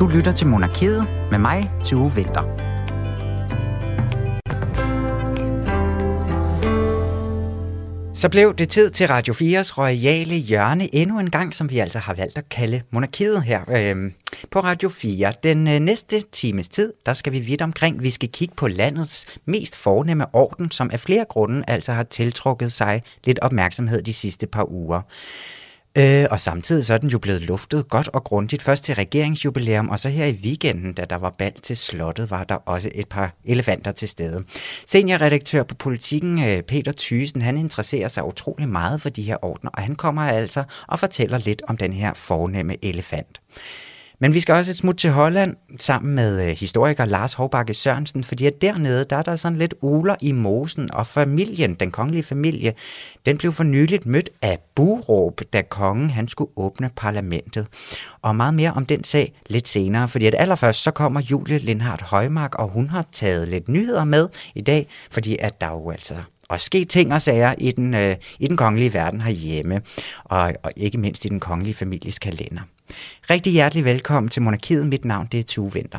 Du lytter til Monarkiet med mig, Tue Vinter. Så blev det tid til Radio 4's royale hjørne endnu en gang, som vi altså har valgt at kalde monarkiet her øh, på Radio 4. Den øh, næste times tid, der skal vi vidt omkring. Vi skal kigge på landets mest fornemme orden, som af flere grunde altså har tiltrukket sig lidt opmærksomhed de sidste par uger. Øh, og samtidig så er den jo blevet luftet godt og grundigt, først til regeringsjubilæum, og så her i weekenden, da der var bal til slottet, var der også et par elefanter til stede. Seniorredaktør på Politiken, øh, Peter Thysen, han interesserer sig utrolig meget for de her ordner, og han kommer altså og fortæller lidt om den her fornemme elefant. Men vi skal også et smut til Holland sammen med øh, historiker Lars Hovbakke Sørensen, fordi at dernede, der er der sådan lidt uler i mosen, og familien, den kongelige familie, den blev for nyligt mødt af buråb, da kongen han skulle åbne parlamentet. Og meget mere om den sag lidt senere, fordi at allerførst så kommer Julie Lindhardt Højmark, og hun har taget lidt nyheder med i dag, fordi at der jo altså og ske ting og sager i den, øh, i den kongelige verden herhjemme, og, og ikke mindst i den kongelige families kalender. Rigtig hjertelig velkommen til Monarkiet. Mit navn det er Tue Vinter.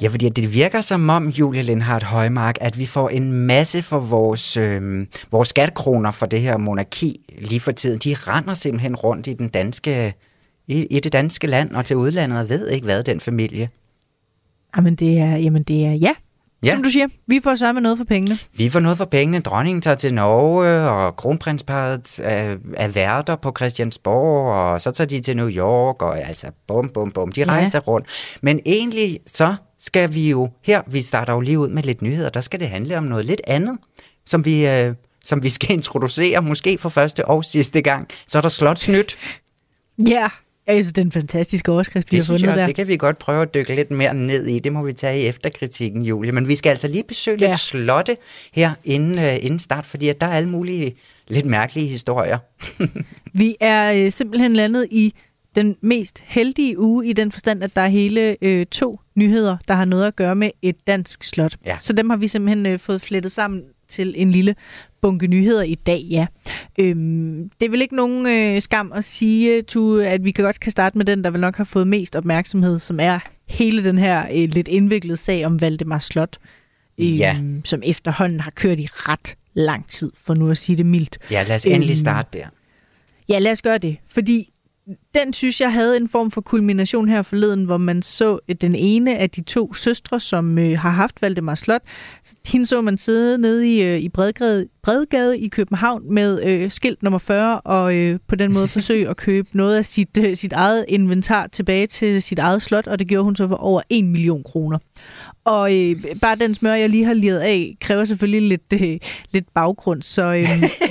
Ja, fordi det virker som om, Julie Lindhardt Højmark, at vi får en masse for vores, øh, vores skattekroner for det her monarki lige for tiden. De render simpelthen rundt i den danske i, i det danske land og til udlandet og ved ikke hvad, den familie. Jamen det er, jamen det er ja, Ja. Som du siger, vi får så med noget for pengene. Vi får noget for pengene. Dronningen tager til Norge, og kronprinsparet er, er værter på Christiansborg, og så tager de til New York, og altså bum, bum, bum, de rejser ja. rundt. Men egentlig så skal vi jo, her, vi starter jo lige ud med lidt nyheder, der skal det handle om noget lidt andet, som vi, øh, som vi skal introducere, måske for første og sidste gang. Så er der slotsnyt. Ja, jeg synes, det er en fantastisk overskrift, vi det har fundet også, der. Det kan vi godt prøve at dykke lidt mere ned i. Det må vi tage i efterkritikken, Julie. Men vi skal altså lige besøge ja. lidt slotte her inden, uh, inden start, fordi at der er alle mulige lidt mærkelige historier. vi er uh, simpelthen landet i den mest heldige uge i den forstand, at der er hele øh, to nyheder, der har noget at gøre med et dansk slot. Ja. Så dem har vi simpelthen øh, fået flettet sammen til en lille bunke nyheder i dag, ja. Øhm, det er vel ikke nogen øh, skam at sige, tu, at vi kan godt kan starte med den, der vil nok have fået mest opmærksomhed, som er hele den her øh, lidt indviklede sag om Valdemar Slot, øh, ja. som efterhånden har kørt i ret lang tid, for nu at sige det mildt. Ja, lad os endelig øhm, starte der. Ja, lad os gøre det, fordi den synes jeg havde en form for kulmination her forleden, hvor man så øh, den ene af de to søstre, som øh, har haft Valdemar Slot. Hende så man sidde nede i, øh, i Bredgade, Bredgade i København med øh, skilt nummer 40, og øh, på den måde forsøge at købe noget af sit, øh, sit eget inventar tilbage til sit eget slot, og det gjorde hun så for over 1 million kroner. Og øh, bare den smør, jeg lige har liret af, kræver selvfølgelig lidt, øh, lidt baggrund, så øh,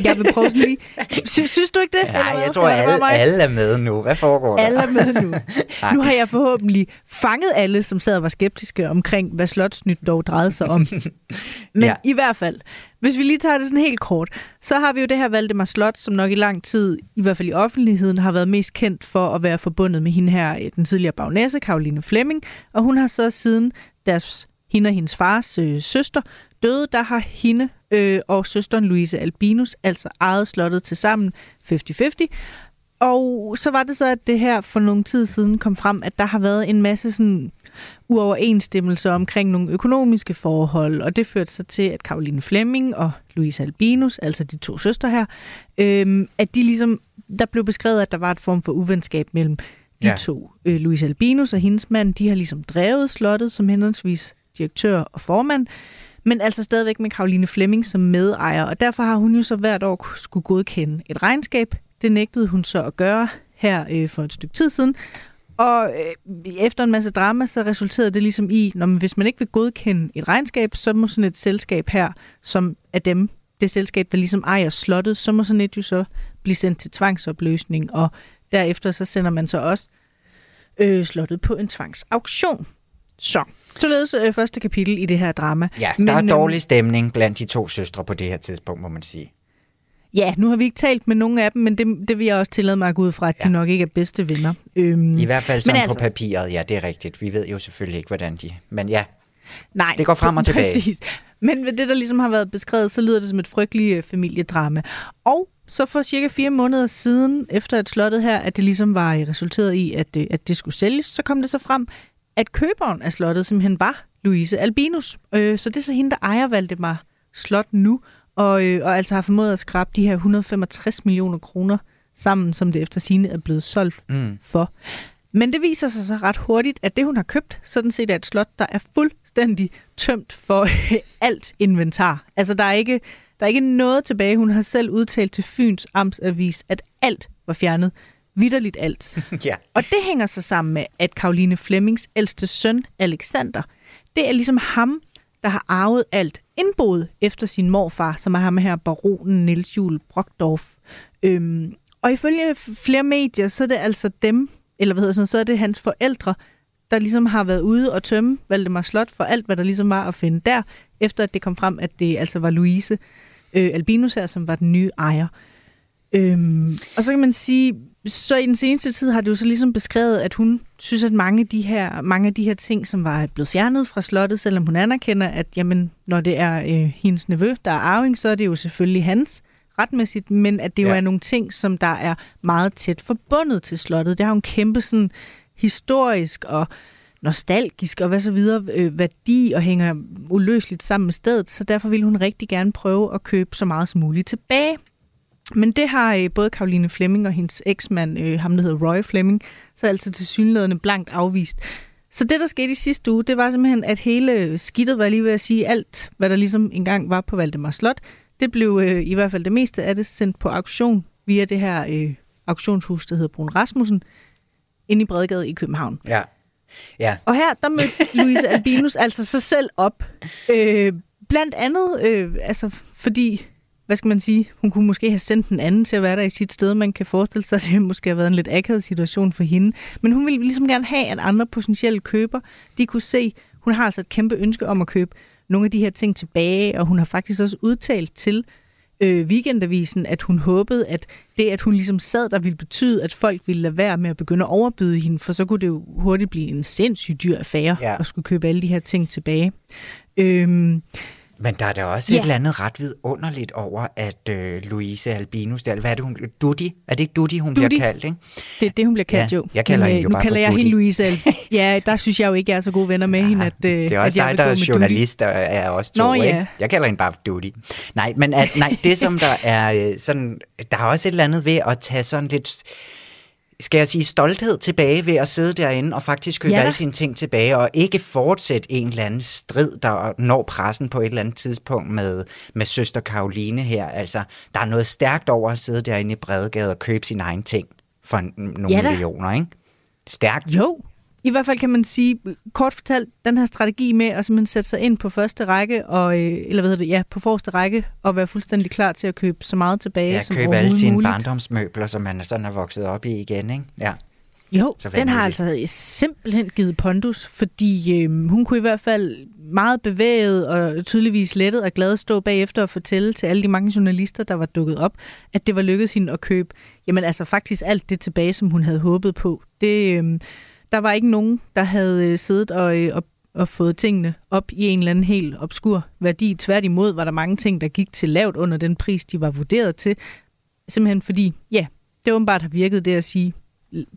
jeg vil prøve sådan lige... Sy- synes du ikke det? Nej, jeg tror, alle, alle er med nu. Hvad foregår der? Alle er med nu. nu har jeg forhåbentlig fanget alle, som sad og var skeptiske omkring, hvad Slotsnyt dog drejede sig om. Men ja. i hvert fald, hvis vi lige tager det sådan helt kort, så har vi jo det her Valdemar Slot, som nok i lang tid, i hvert fald i offentligheden, har været mest kendt for at være forbundet med hende her, den tidligere bagnæse, Karoline Flemming, og hun har så siden deres, hende og hendes fars øh, søster døde, der har hende øh, og søsteren Louise Albinus altså ejet slottet til sammen 50-50. Og så var det så, at det her for nogle tid siden kom frem, at der har været en masse sådan uoverensstemmelser omkring nogle økonomiske forhold, og det førte så til, at Karoline Flemming og Louise Albinus, altså de to søstre her, øh, at de ligesom, der blev beskrevet, at der var et form for uvenskab mellem de ja. to. Øh, Louise Albinus og hendes mand, de har ligesom drevet slottet som henholdsvis direktør og formand, men altså stadigvæk med Karoline Flemming som medejer, og derfor har hun jo så hvert år skulle godkende et regnskab. Det nægtede hun så at gøre her øh, for et stykke tid siden, og øh, efter en masse drama, så resulterede det ligesom i, når man, hvis man ikke vil godkende et regnskab, så må sådan et selskab her, som er dem, det selskab, der ligesom ejer slottet, så må sådan et jo så blive sendt til tvangsopløsning, og derefter så sender man så også øh, slottet på en tvangsauktion. Så, således øh, første kapitel i det her drama. Ja, der Men, er dårlig øhm, stemning blandt de to søstre på det her tidspunkt, må man sige. Ja, nu har vi ikke talt med nogen af dem, men det, det vil jeg også tillade mig at gå ud fra, at ja. de nok ikke er bedste venner. Øhm, I hvert fald sådan altså, på papiret, ja, det er rigtigt. Vi ved jo selvfølgelig ikke, hvordan de... Men ja. Nej, det går frem og tilbage. Præcis. Men ved det, der ligesom har været beskrevet, så lyder det som et frygteligt familiedrama. Og så for cirka fire måneder siden, efter at slottet her, at det ligesom var resulteret i, at det, at det skulle sælges, så kom det så frem, at køberen af slottet simpelthen var Louise Albinus. Øh, så det er så hende, der ejer Valdemar Slot nu, og, øh, og altså har formået at skrabe de her 165 millioner kroner sammen, som det efter sine er blevet solgt mm. for. Men det viser sig så ret hurtigt, at det, hun har købt, sådan set er et slot, der er fuldstændig tømt for alt inventar. Altså, der er ikke, der er ikke noget tilbage. Hun har selv udtalt til Fyns Amtsavis, at alt var fjernet. Vitterligt alt. ja. Og det hænger så sammen med, at Karoline Flemmings ældste søn, Alexander, det er ligesom ham, der har arvet alt indboet efter sin morfar, som er ham her baronen Niels Juhl Brockdorf. Øhm, og ifølge flere medier, så er det altså dem, eller hvad hedder sådan, så er det hans forældre, der ligesom har været ude og tømme Valdemar Slot for alt, hvad der ligesom var at finde der, efter at det kom frem, at det altså var Louise øh, Albinus her, som var den nye ejer. Øhm, og så kan man sige, så i den seneste tid har det jo så ligesom beskrevet, at hun synes, at mange af de her, mange af de her ting, som var blevet fjernet fra slottet, selvom hun anerkender, at jamen, når det er øh, hendes nevø, der er arving, så er det jo selvfølgelig hans retmæssigt, men at det jo ja. er nogle ting, som der er meget tæt forbundet til slottet. Det har jo en kæmpe sådan historisk og nostalgisk og hvad så videre øh, værdi og hænger uløseligt sammen med stedet, så derfor ville hun rigtig gerne prøve at købe så meget som muligt tilbage. Men det har øh, både Karoline Flemming og hendes eksmand, øh, ham der hedder Roy Flemming, så altså til synlædende blankt afvist. Så det, der skete i sidste uge, det var simpelthen, at hele skidtet, var lige ved at sige, alt, hvad der ligesom engang var på Valdemar Slot, det blev øh, i hvert fald det meste af det sendt på auktion via det her øh, auktionshus, der hedder Brun Rasmussen, inde i Bredegade i København. Ja ja. Og her, der mødte Louise Albinus altså sig selv op. Øh, blandt andet, øh, altså fordi hvad skal man sige, hun kunne måske have sendt en anden til at være der i sit sted. Man kan forestille sig, at det måske har været en lidt akavet situation for hende. Men hun ville ligesom gerne have, at andre potentielle køber, de kunne se, hun har altså et kæmpe ønske om at købe nogle af de her ting tilbage, og hun har faktisk også udtalt til øh, Weekendavisen, at hun håbede, at det, at hun ligesom sad der, ville betyde, at folk ville lade være med at begynde at overbyde hende, for så kunne det jo hurtigt blive en sindssygt dyr affære ja. at skulle købe alle de her ting tilbage. Øh, men der er da også ja. et eller andet ret vidunderligt over, at øh, Louise Albinus, der, hvad er det hun, Dudi? Er det ikke Dudi, hun Dudi. bliver kaldt, ikke? Det er det, hun bliver kaldt, ja, jo. Jeg kalder Men, hende jo nu bare kalder jeg hende Louise Al. Ja, der synes jeg jo ikke, jeg er så gode venner med ja, hende, at, øh, Det er også at dig, der er journalist, der er også to, Nå, ja. ikke? Jeg kalder hende bare Dudi. Nej, men at, nej, det som der er øh, sådan, der er også et eller andet ved at tage sådan lidt skal jeg sige, stolthed tilbage ved at sidde derinde og faktisk købe ja. alle sine ting tilbage, og ikke fortsætte en eller anden strid, der når pressen på et eller andet tidspunkt med, med søster Karoline her. Altså, der er noget stærkt over at sidde derinde i Bredegade og købe sine egne ting for nogle ja millioner, ikke? Stærkt. Jo, i hvert fald kan man sige, kort fortalt, den her strategi med at simpelthen sætte sig ind på første række, og, øh, eller hvad hedder det, ja, på forreste række, og være fuldstændig klar til at købe så meget tilbage ja, som købe alle sine muligt. barndomsmøbler, som man sådan er vokset op i igen, ikke? Ja. Jo, den har altså simpelthen givet pondus, fordi øh, hun kunne i hvert fald meget bevæget og tydeligvis lettet og glad stå bagefter og fortælle til alle de mange journalister, der var dukket op, at det var lykkedes hende at købe, jamen altså faktisk alt det tilbage, som hun havde håbet på. Det, øh, der var ikke nogen, der havde øh, siddet og, øh, og, og fået tingene op i en eller anden helt obskur værdi. Tværtimod var der mange ting, der gik til lavt under den pris, de var vurderet til. Simpelthen fordi, ja, det åbenbart har virket det at sige,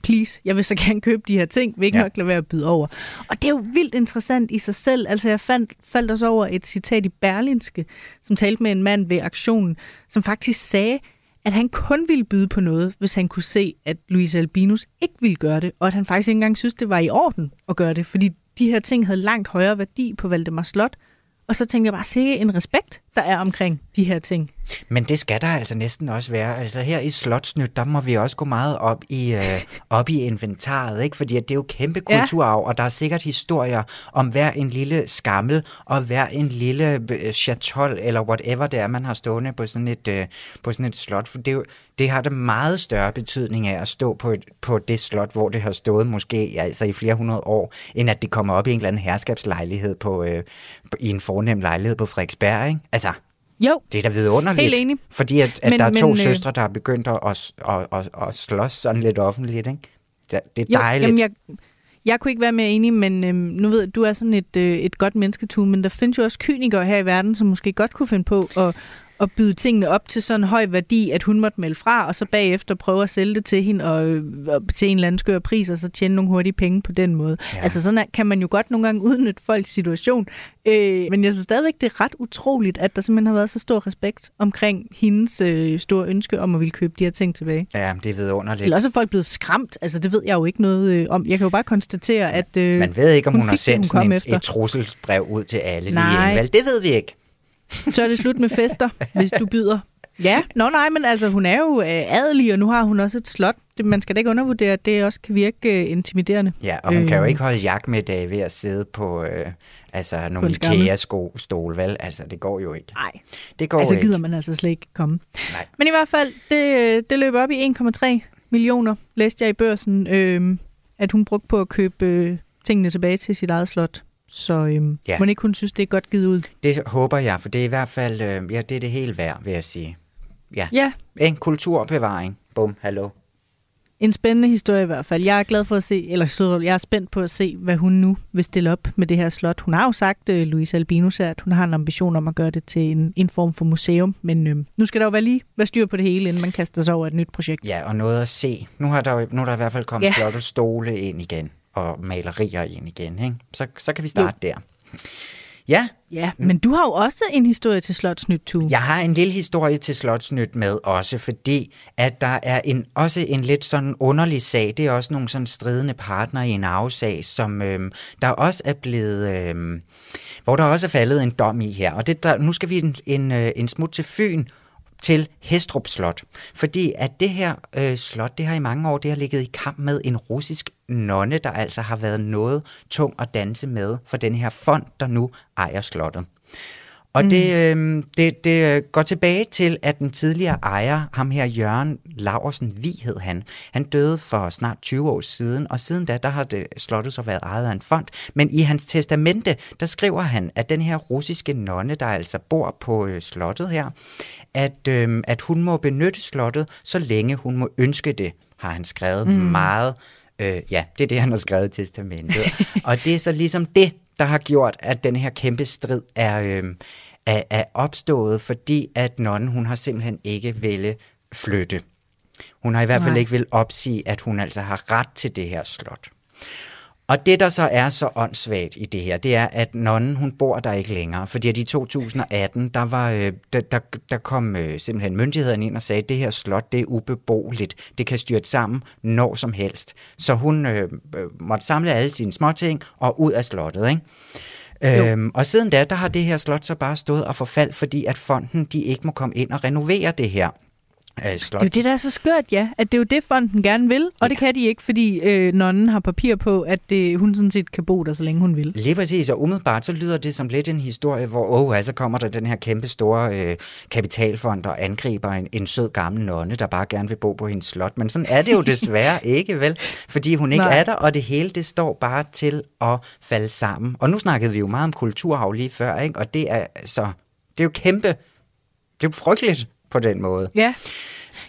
please, jeg vil så gerne købe de her ting, vil ikke ja. nok lade være at byde over. Og det er jo vildt interessant i sig selv. Altså jeg fandt, faldt også over et citat i Berlinske, som talte med en mand ved aktionen, som faktisk sagde, at han kun ville byde på noget, hvis han kunne se, at Louise Albinus ikke ville gøre det, og at han faktisk ikke engang synes, det var i orden at gøre det, fordi de her ting havde langt højere værdi på Valdemar Slot. Og så tænkte jeg bare, se en respekt, der er omkring de her ting. Men det skal der altså næsten også være. Altså her i Slotsnyt, der må vi også gå meget op i, øh, op i inventaret, ikke? fordi det er jo kæmpe kulturarv, ja. og der er sikkert historier om hver en lille skammel, og hver en lille øh, chatol, eller whatever det er, man har stående på sådan et, øh, på sådan et slot. For det, det har det meget større betydning af at stå på, et, på det slot, hvor det har stået måske altså i flere hundrede år, end at det kommer op i en eller anden herskabslejlighed på, øh, i en fornem lejlighed på Frederiksberg. Ikke? Altså, jo. Det er da vidunderligt. Helt enig. Fordi at, at men, der er to men, øh, søstre, der har begyndt at, at, at, at, at slås sådan lidt offentligt, ikke? Det, det er jo, dejligt. Jamen jeg, Jeg kunne ikke være mere enig, men øhm, nu ved jeg, du er sådan et, øh, et godt mennesketue, men der findes jo også kynikere her i verden, som måske godt kunne finde på at, at byde tingene op til sådan en høj værdi, at hun måtte melde fra, og så bagefter prøve at sælge det til hende og, og til en eller anden skør pris, og så tjene nogle hurtige penge på den måde. Ja. Altså sådan kan man jo godt nogle gange udnytte folks situation, øh, men jeg synes stadigvæk, det er ret utroligt, at der simpelthen har været så stor respekt omkring hendes øh, store ønske om at ville købe de her ting tilbage. Ja, det er vidunderligt. Eller også er folk blevet skræmt, altså det ved jeg jo ikke noget øh, om. Jeg kan jo bare konstatere, at øh, Man ved ikke, om hun, hun har sendt sådan et, et trusselsbrev ud til alle Nej. lige Det ved vi ikke. Så er det slut med fester, hvis du byder. Ja, nå nej, men altså hun er jo øh, adelig, og nu har hun også et slot. Det, man skal da ikke undervurdere, at det også kan virke øh, intimiderende. Ja, og hun øh, kan jo øh. ikke holde jagt med dag ved at sidde på øh, altså nogle IKEA-stol, vel? Altså, det går jo ikke. Nej, det går altså, ikke. gider man altså slet ikke komme. Nej. Men i hvert fald, det, øh, det løber op i 1,3 millioner, læste jeg i børsen, øh, at hun brugte på at købe øh, tingene tilbage til sit eget slot. Så øhm, ja. må ikke kun synes, det er godt givet ud? Det håber jeg, for det er i hvert fald øh, ja, det er det hele værd, vil jeg sige. Ja. ja. En kulturbevaring. Bum, hallo. En spændende historie i hvert fald. Jeg er glad for at se, eller jeg er spændt på at se, hvad hun nu vil stille op med det her slot. Hun har jo sagt, uh, Louise Albinus, at hun har en ambition om at gøre det til en, en form for museum, men øh, nu skal der jo være lige være styr på det hele, inden man kaster sig over et nyt projekt. Ja, og noget at se. Nu har der, nu er der i hvert fald kommet ja. flotte stole ind igen og malerier ind igen. Ikke? Så, så kan vi starte jo. der. Ja. Ja, men du har jo også en historie til Slotsnyt, Tu. Jeg har en lille historie til Slotsnyt med også, fordi at der er en, også en lidt sådan underlig sag. Det er også nogle sådan stridende partnere i en afsag, som øhm, der også er blevet... Øhm, hvor der også er faldet en dom i her. Og det, der, nu skal vi en, en, øh, en smut til Fyn, til Hestrup Slot. Fordi at det her øh, slot, det har i mange år, det har ligget i kamp med en russisk nonne, der altså har været noget tung at danse med for den her fond, der nu ejer slottet. Og mm. det, øh, det, det går tilbage til, at den tidligere ejer, ham her Jørgen Laversen Vi hed han, han døde for snart 20 år siden, og siden da, der har det slottet så været ejet af en fond. Men i hans testamente, der skriver han, at den her russiske nonne, der altså bor på øh, slottet her, at, øh, at hun må benytte slottet, så længe hun må ønske det, har han skrevet mm. meget. Øh, ja, det er det, han har skrevet i testamentet. og det er så ligesom det, der har gjort, at den her kæmpe strid er, øh, er, er opstået, fordi at nonnen, hun har simpelthen ikke ville flytte. Hun har i hvert fald Nej. ikke vil opsige, at hun altså har ret til det her slot. Og det, der så er så åndssvagt i det her, det er, at nonnen, hun bor der ikke længere. Fordi i 2018, der, var, øh, der, der, der kom øh, simpelthen myndighederne ind og sagde, at det her slot, det er ubeboeligt. Det kan styrt sammen når som helst. Så hun øh, øh måtte samle alle sine småting og ud af slottet, ikke? Øhm, og siden da, der har det her slot så bare stået og forfald, fordi at fonden, de ikke må komme ind og renovere det her øh, slot. Det er jo det, der er så skørt, ja. At det er jo det, fonden gerne vil, og ja. det kan de ikke, fordi øh, nonnen har papir på, at det, hun sådan set kan bo der, så længe hun vil. Lige præcis, og umiddelbart så lyder det som lidt en historie, hvor oh, altså kommer der den her kæmpe store øh, kapitalfond og angriber en, en sød gammel nonne, der bare gerne vil bo på hendes slot. Men sådan er det jo desværre ikke, vel? Fordi hun ikke Nej. er der, og det hele det står bare til at falde sammen. Og nu snakkede vi jo meget om kulturhav lige før, ikke? og det er så... Det er jo kæmpe... Det er jo frygteligt på den måde. Ja.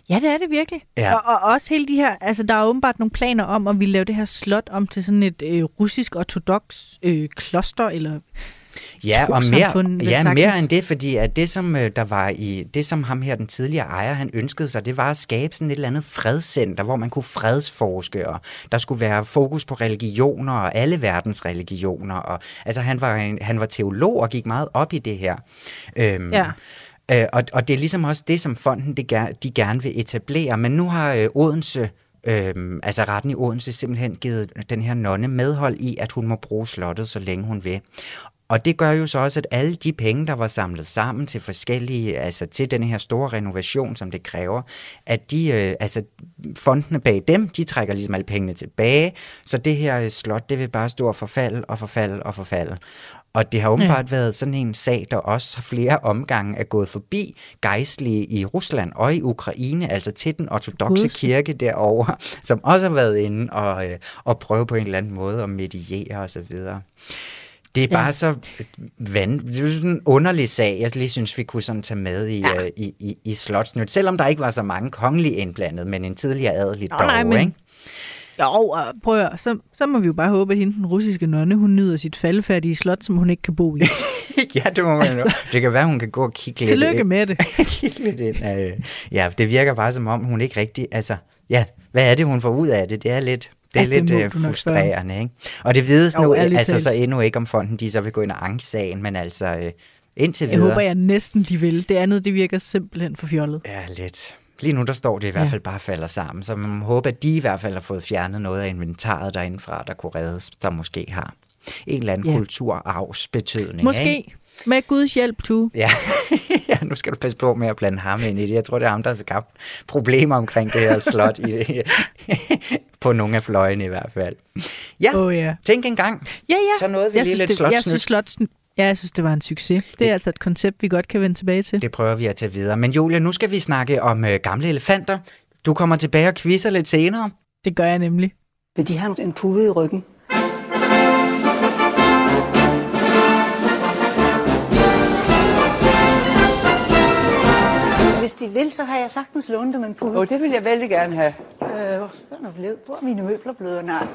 Ja, det er det virkelig. Ja. Og, og også hele de her, altså der er åbenbart nogle planer om, at vi lave det her slot om til sådan et øh, russisk ortodox øh, kloster, eller Ja, og mere, ja, mere end det, fordi at det, som øh, der var i det, som ham her, den tidligere ejer, han ønskede sig, det var at skabe sådan et eller andet fredscenter, hvor man kunne fredsforske, og der skulle være fokus på religioner og alle verdens religioner. Og, altså, han var, en, han var teolog og gik meget op i det her. Øhm, ja. Øh, og, og det er ligesom også det, som fonden de, de gerne vil etablere. Men nu har øh, Odense, øh, altså retten i Odense, simpelthen givet den her nonne medhold i, at hun må bruge slottet, så længe hun vil. Og det gør jo så også, at alle de penge, der var samlet sammen til forskellige, altså til den her store renovation, som det kræver, at de, øh, altså fondene bag dem, de trækker ligesom alle pengene tilbage, så det her øh, slot, det vil bare stå og forfalde og forfalde og forfalde. Og det har åbenbart ja. været sådan en sag, der også har flere omgange er gået forbi gejstlige i Rusland og i Ukraine, altså til den ortodoxe kirke derovre, som også har været inde og, øh, og prøve på en eller anden måde at mediere osv. Det er bare ja. så vand, det er sådan en underlig sag, jeg lige synes, vi kunne sådan tage med i, ja. uh, i, i, i Slotsnyt, selvom der ikke var så mange kongelige indblandet, men en tidligere adelig dog, men... ikke? Jo, prøv at, så, så må vi jo bare håbe, at hende, den russiske nonne, hun nyder sit faldfærdige slot, som hun ikke kan bo i. ja, det må man altså, Det kan være, hun kan gå og kigge lidt Tillykke med det. kigge lidt ind. Ja, det virker bare som om, hun ikke rigtig... Altså, ja, hvad er det, hun får ud af det? Det er lidt... Det er ja, lidt det uh, frustrerende, ikke? Og det vides jo, nu altså så endnu ikke, om fonden de så vil gå ind og anke sagen, men altså uh, indtil videre... Jeg håber jeg næsten, de vil. Det andet, det virker simpelthen for fjollet. Ja, lidt. Lige nu der står det i hvert fald ja. bare falder sammen, så man håber, at de i hvert fald har fået fjernet noget af inventaret derindefra, der kunne reddes, der måske har en eller anden ja. kulturarvsbetydning. Måske. Ikke? Med Guds hjælp, du. Ja. ja, nu skal du passe på med at blande ham ind i det. Jeg tror, det er ham, der har skabt problemer omkring det her slot i det. på nogle af fløjene i hvert fald. Ja, oh, ja. tænk en gang. Ja, ja. Så nåede vi jeg lige lidt slotsnyt. Jeg synes, slotsnyt Ja, jeg synes, det var en succes. Det, det er altså et koncept, vi godt kan vende tilbage til. Det prøver vi at tage videre. Men Julia, nu skal vi snakke om øh, gamle elefanter. Du kommer tilbage og quizzer lidt senere. Det gør jeg nemlig. Vil de have en pude i ryggen? Hvis de vil, så har jeg sagtens lånt dem en pude. oh, det vil jeg vældig gerne have. Øh, hvor er mine møbler blevet? Nej.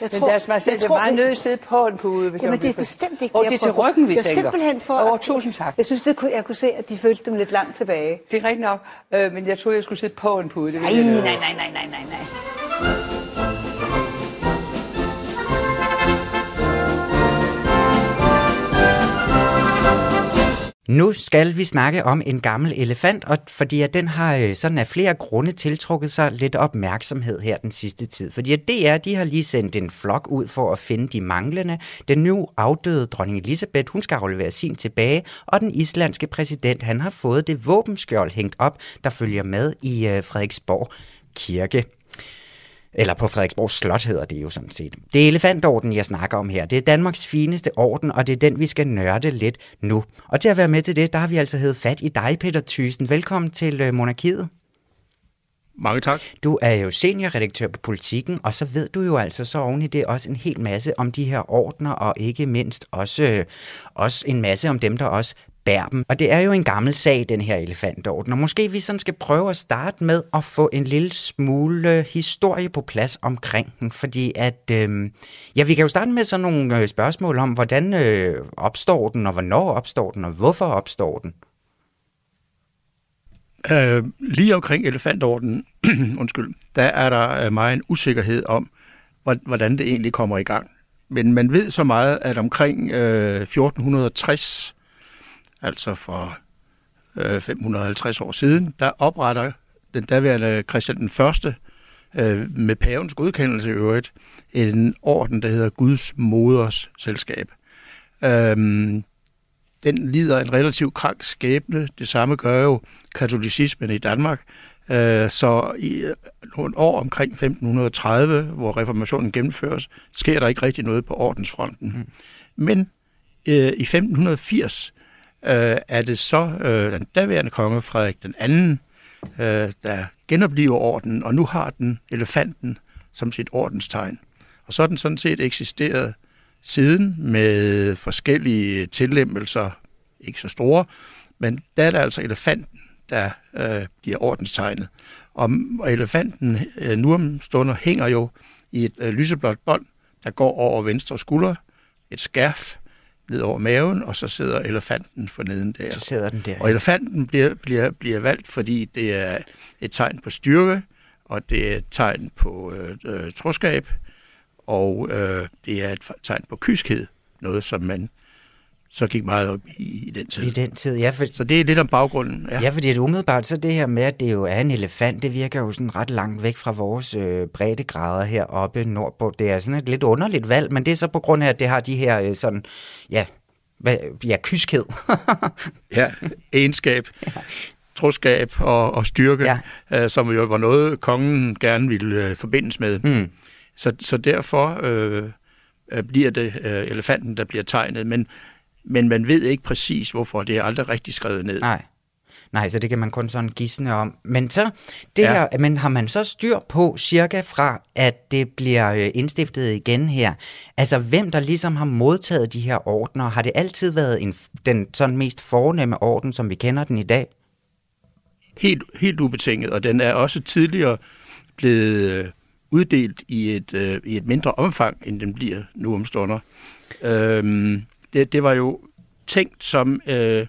Jeg men tror, deres majestæt, det er meget nødt til at sidde på en pude. Hvis Jamen, det er bestemt ikke Og det er til ryggen, vi tænker. simpelthen for... Over, tusind tak. Jeg synes, det kunne, jeg kunne se, at de følte dem lidt langt tilbage. Det er rigtigt nok, øh, men jeg troede, jeg skulle sidde på en pude. Det nej, nej, nej, nej, nej, nej, nej. Nu skal vi snakke om en gammel elefant, og fordi at den har øh, sådan af flere grunde tiltrukket sig lidt opmærksomhed her den sidste tid. Fordi at DR, de har lige sendt en flok ud for at finde de manglende. Den nu afdøde dronning Elisabeth, hun skal aflevere sin tilbage, og den islandske præsident, han har fået det våbenskjold hængt op, der følger med i øh, Frederiksborg kirke. Eller på Frederiksborg Slot hedder det jo sådan set. Det er elefantorden, jeg snakker om her. Det er Danmarks fineste orden, og det er den, vi skal nørde lidt nu. Og til at være med til det, der har vi altså hævet fat i dig, Peter Thyssen. Velkommen til øh, Monarkiet. Mange tak. Du er jo seniorredaktør på Politikken, og så ved du jo altså så oven i det også en hel masse om de her ordner, og ikke mindst også, øh, også en masse om dem, der også bærer dem. Og det er jo en gammel sag, den her elefantorden. Og måske vi sådan skal prøve at starte med at få en lille smule historie på plads omkring den. Fordi at, øh, ja, vi kan jo starte med sådan nogle øh, spørgsmål om, hvordan øh, opstår den, og hvornår opstår den, og hvorfor opstår den? Øh, lige omkring elefantordenen, undskyld, der er der øh, meget en usikkerhed om, hvordan det egentlig kommer i gang. Men man ved så meget, at omkring øh, 1460 altså for øh, 550 år siden, der opretter den daværende Christian den Første øh, med pavens godkendelse i øvrigt en orden, der hedder Guds Moders Selskab. Øhm, den lider en relativt krank skæbne. Det samme gør jo katolicismen i Danmark. Øh, så i øh, nogle år omkring 1530, hvor reformationen gennemføres, sker der ikke rigtig noget på ordensfronten. Mm. Men øh, i 1580 øh, er det så øh, den daværende konge Frederik den anden, øh, der genopliver ordenen, og nu har den elefanten som sit ordenstegn. Og så har den sådan set eksisteret siden med forskellige tillempelser, ikke så store, men der er der altså elefanten, der øh, bliver ordenstegnet. Og, og elefanten øh, nu om stunder hænger jo i et øh, lyseblåt bånd, der går over venstre skulder, et skærf, ned over maven, og så sidder elefanten for neden der. Så sidder den der. Og elefanten bliver, bliver, bliver valgt, fordi det er et tegn på styrke, og det er et tegn på øh, øh, troskab, og øh, det er et tegn på kyskhed, noget som man så gik meget op i, i den tid. I den tid, ja. For... Så det er lidt om baggrunden. Ja. ja, fordi det umiddelbart, så det her med, at det jo er en elefant, det virker jo sådan ret langt væk fra vores øh, breddegrader heroppe nordpå. Det er sådan et lidt underligt valg, men det er så på grund af, at det har de her øh, sådan, ja, hvad, ja, kyskhed. ja, egenskab. Ja troskab og, og styrke, ja. øh, som jo var noget, kongen gerne ville øh, forbindes med. Mm. Så, så derfor øh, øh bliver det øh, elefanten, der bliver tegnet. Men men man ved ikke præcis, hvorfor. Det er aldrig rigtig skrevet ned. Nej. Nej, så det kan man kun sådan gisne om. Men så, det ja. her, men har man så styr på cirka fra, at det bliver øh, indstiftet igen her? Altså, hvem der ligesom har modtaget de her ordner? Har det altid været en, den sådan mest fornemme orden, som vi kender den i dag? Helt, helt ubetinget, og den er også tidligere blevet øh, uddelt i et, øh, i et mindre omfang, end den bliver nu om stunder. Det, det var jo tænkt som øh,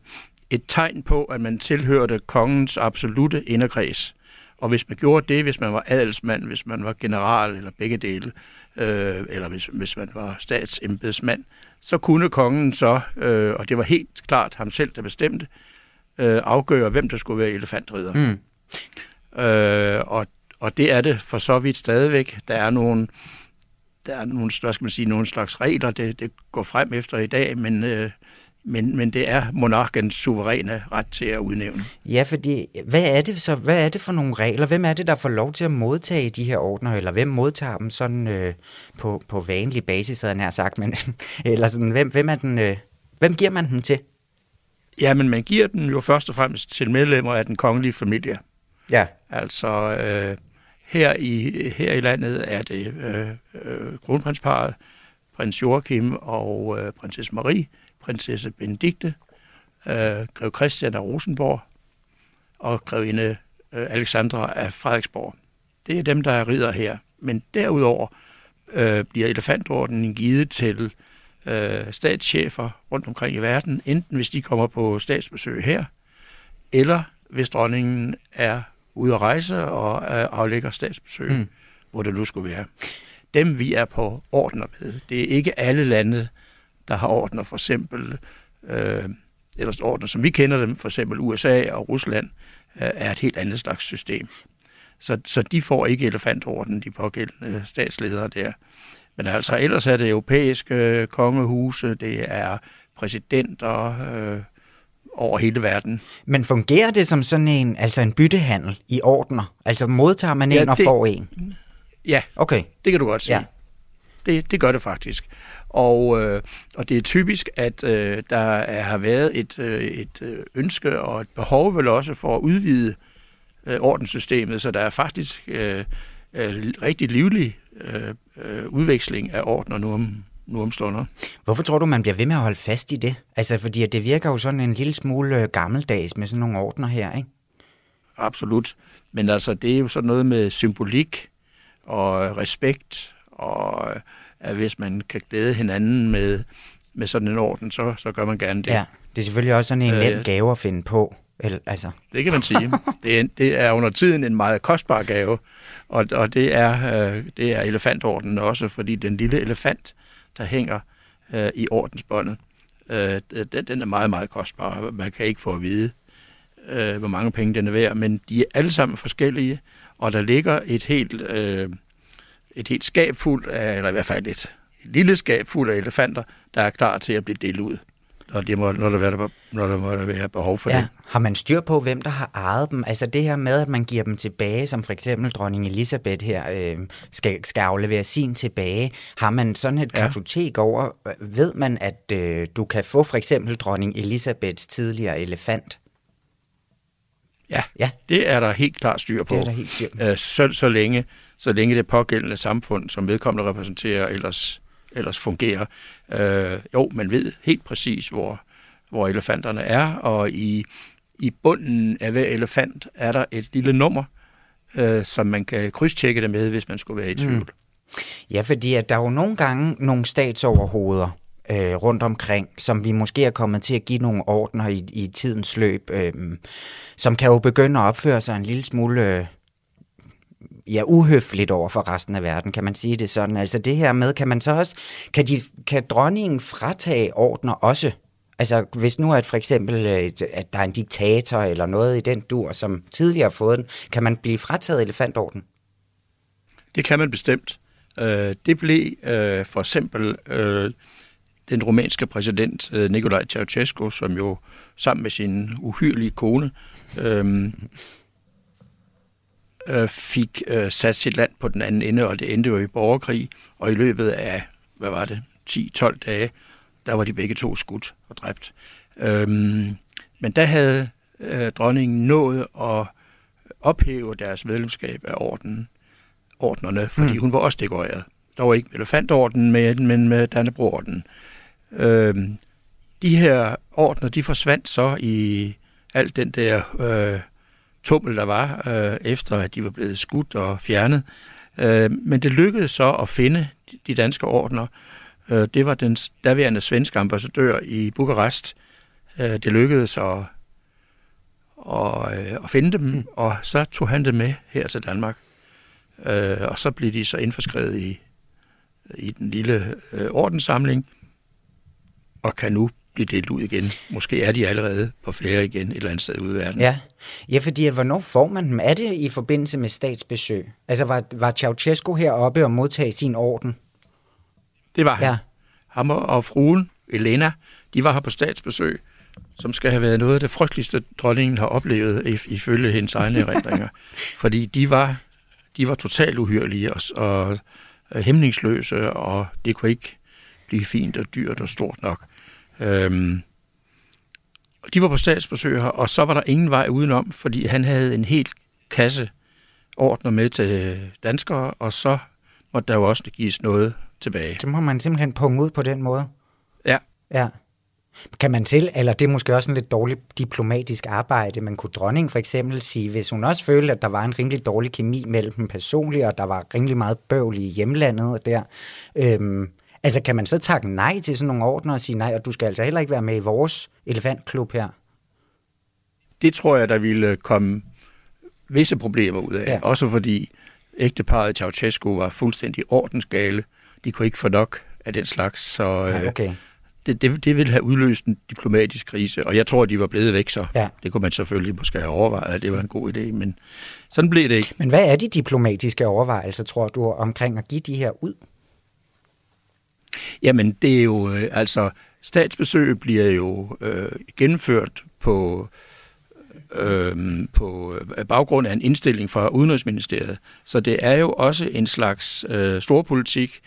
et tegn på, at man tilhørte kongens absolute inderkreds. Og hvis man gjorde det, hvis man var adelsmand, hvis man var general eller begge dele, øh, eller hvis, hvis man var statsembedsmand, så kunne kongen så, øh, og det var helt klart ham selv, der bestemte, øh, afgøre, hvem der skulle være elefantridder. Mm. Øh, og, og det er det for så vidt stadigvæk. Der er nogle, der er nogle, hvad skal man sige, nogle slags regler, det, det går frem efter i dag, men øh, men, men det er monarkens suveræne ret til at udnævne. Ja, fordi hvad er det så? Hvad er det for nogle regler? Hvem er det, der får lov til at modtage de her ordner, eller hvem modtager dem sådan øh, på, på vanlig basis, havde nær sagt, men, eller sådan, hvem, hvem, er den, øh, hvem giver man dem til? Ja, men man giver dem jo først og fremmest til medlemmer af den kongelige familie. Ja. Altså, øh, her, i, her i landet er det øh, øh, kronprinsparet, prins Joachim og øh, prinsesse Marie, prinsesse Benedikte, øh, grev Christian af Rosenborg og grevinde øh, Alexandra af Frederiksborg. Det er dem, der er ridder her. Men derudover øh, bliver elefantordenen givet til øh, statschefer rundt omkring i verden, enten hvis de kommer på statsbesøg her, eller hvis dronningen er ude at rejse og øh, aflægger statsbesøg, mm. hvor det nu skulle være. Dem vi er på ordner med. Det er ikke alle lande, der har ordner, for eksempel, øh, eller ordner, som vi kender dem, for eksempel USA og Rusland, øh, er et helt andet slags system. Så, så de får ikke elefantorden, de pågældende statsledere der. Men altså, ellers er det europæiske øh, kongehuse, det er præsidenter øh, over hele verden. Men fungerer det som sådan en, altså en byttehandel i ordner? Altså modtager man en ja, og får en? Ja, okay. det kan du godt sige. Ja. Det, det gør det faktisk. Og, øh, og det er typisk, at øh, der er, har været et, øh, et øh, ønske og et behov vel også for at udvide øh, ordenssystemet, så der er faktisk øh, øh, rigtig livlig øh, øh, udveksling af ordner nu om, nu om stunder. Hvorfor tror du, man bliver ved med at holde fast i det? Altså, fordi det virker jo sådan en lille smule øh, gammeldags med sådan nogle ordner her, ikke? Absolut. Men altså, det er jo sådan noget med symbolik og respekt og at hvis man kan glæde hinanden med, med sådan en orden, så, så gør man gerne det. Ja, det er selvfølgelig også sådan en nem øh, gave at finde på. Eller, altså. Det kan man sige. Det er, det er under tiden en meget kostbar gave, og, og det, er, øh, det er elefantordenen også, fordi den lille elefant, der hænger øh, i ordensbåndet, øh, den, den er meget, meget kostbar. Man kan ikke få at vide, øh, hvor mange penge den er værd, men de er alle sammen forskellige, og der ligger et helt... Øh, et helt skab fuld af, eller i hvert fald et, et lille skab fuld af elefanter, der er klar til at blive delt ud. Og det må, når, der være, når der må være behov for ja. det. Har man styr på, hvem der har ejet dem? Altså det her med, at man giver dem tilbage, som for eksempel dronning Elisabeth her øh, skal, skal aflevere sin tilbage. Har man sådan et ja. kartotek over? Ved man, at øh, du kan få for eksempel dronning Elisabeths tidligere elefant? Ja, ja, det er der helt klart styr på. Det er der helt styr på. Øh, så, så længe så længe det pågældende samfund, som vedkommende repræsenterer, ellers, ellers fungerer. Øh, jo, man ved helt præcis, hvor, hvor elefanterne er, og i, i bunden af hver elefant er der et lille nummer, øh, som man kan krydstjekke det med, hvis man skulle være i tvivl. Mm. Ja, fordi at der er jo nogle gange nogle statsoverhoveder, øh, rundt omkring, som vi måske er kommet til at give nogle ordner i, i tidens løb, øh, som kan jo begynde at opføre sig en lille smule øh, ja, uhøfligt over for resten af verden, kan man sige det sådan. Altså det her med, kan man så også, kan, de, kan dronningen fratage ordner også? Altså hvis nu at for eksempel, øh, at der er en diktator eller noget i den dur, som tidligere har fået den, kan man blive frataget elefantorden? Det kan man bestemt. Øh, det blev øh, for eksempel den rumænske præsident Nicolae Ceausescu, som jo sammen med sin uhyrlige kone øh, fik øh, sat sit land på den anden ende, og det endte jo i borgerkrig, og i løbet af, hvad var det, 10-12 dage, der var de begge to skudt og dræbt. Øhm, men der havde øh, dronningen nået at ophæve deres medlemskab af orden, ordnerne, fordi mm. hun var også dekoreret. Der var ikke elefantorden med men med Dannebro-orden. Øhm, de her ordner, de forsvandt så i alt den der øh, tummel, der var, øh, efter at de var blevet skudt og fjernet. Øh, men det lykkedes så at finde de danske ordner. Øh, det var den daværende svenske ambassadør i Bukarest. Øh, det lykkedes at, at, øh, at finde dem, mm. og så tog han det med her til Danmark. Øh, og så blev de så indforskrevet i, i den lille øh, ordenssamling, og kan nu blive delt ud igen. Måske er de allerede på ferie igen et eller andet sted ude i verden. Ja, ja fordi at, hvornår får man dem? Er det i forbindelse med statsbesøg? Altså var, var Ceausescu heroppe og modtage sin orden? Det var han. Ja. Ham og fruen, Elena, de var her på statsbesøg, som skal have været noget af det frygteligste, dronningen har oplevet, ifølge hendes egne erindringer. Fordi de var, de var totalt uhyrlige og, og hæmningsløse, og det kunne ikke blive fint og dyrt og stort nok. Øhm, de var på statsbesøg her, og så var der ingen vej udenom, fordi han havde en hel kasse ordner med til danskere, og så måtte der jo også gives noget tilbage. Det må man simpelthen punge ud på den måde? Ja. Ja. Kan man til, eller det er måske også en lidt dårligt diplomatisk arbejde, men kunne dronningen for eksempel sige, hvis hun også følte, at der var en rimelig dårlig kemi mellem dem personligt, og der var rimelig meget bøvl i hjemlandet og der, øhm, Altså kan man så takke nej til sådan nogle ordner og sige nej, og du skal altså heller ikke være med i vores elefantklub her? Det tror jeg, der ville komme visse problemer ud af. Ja. Også fordi ægteparet Ceausescu var fuldstændig ordensgale. De kunne ikke få nok af den slags, så ja, okay. det, det, det ville have udløst en diplomatisk krise, og jeg tror, de var blevet væk så. Ja. Det kunne man selvfølgelig måske have overvejet, at det var en god idé, men sådan blev det ikke. Men hvad er de diplomatiske overvejelser, tror du, omkring at give de her ud? Jamen, det er jo, øh, altså, statsbesøg bliver jo øh, gennemført på, øh, på øh, baggrund af en indstilling fra Udenrigsministeriet. Så det er jo også en slags øh, storpolitik.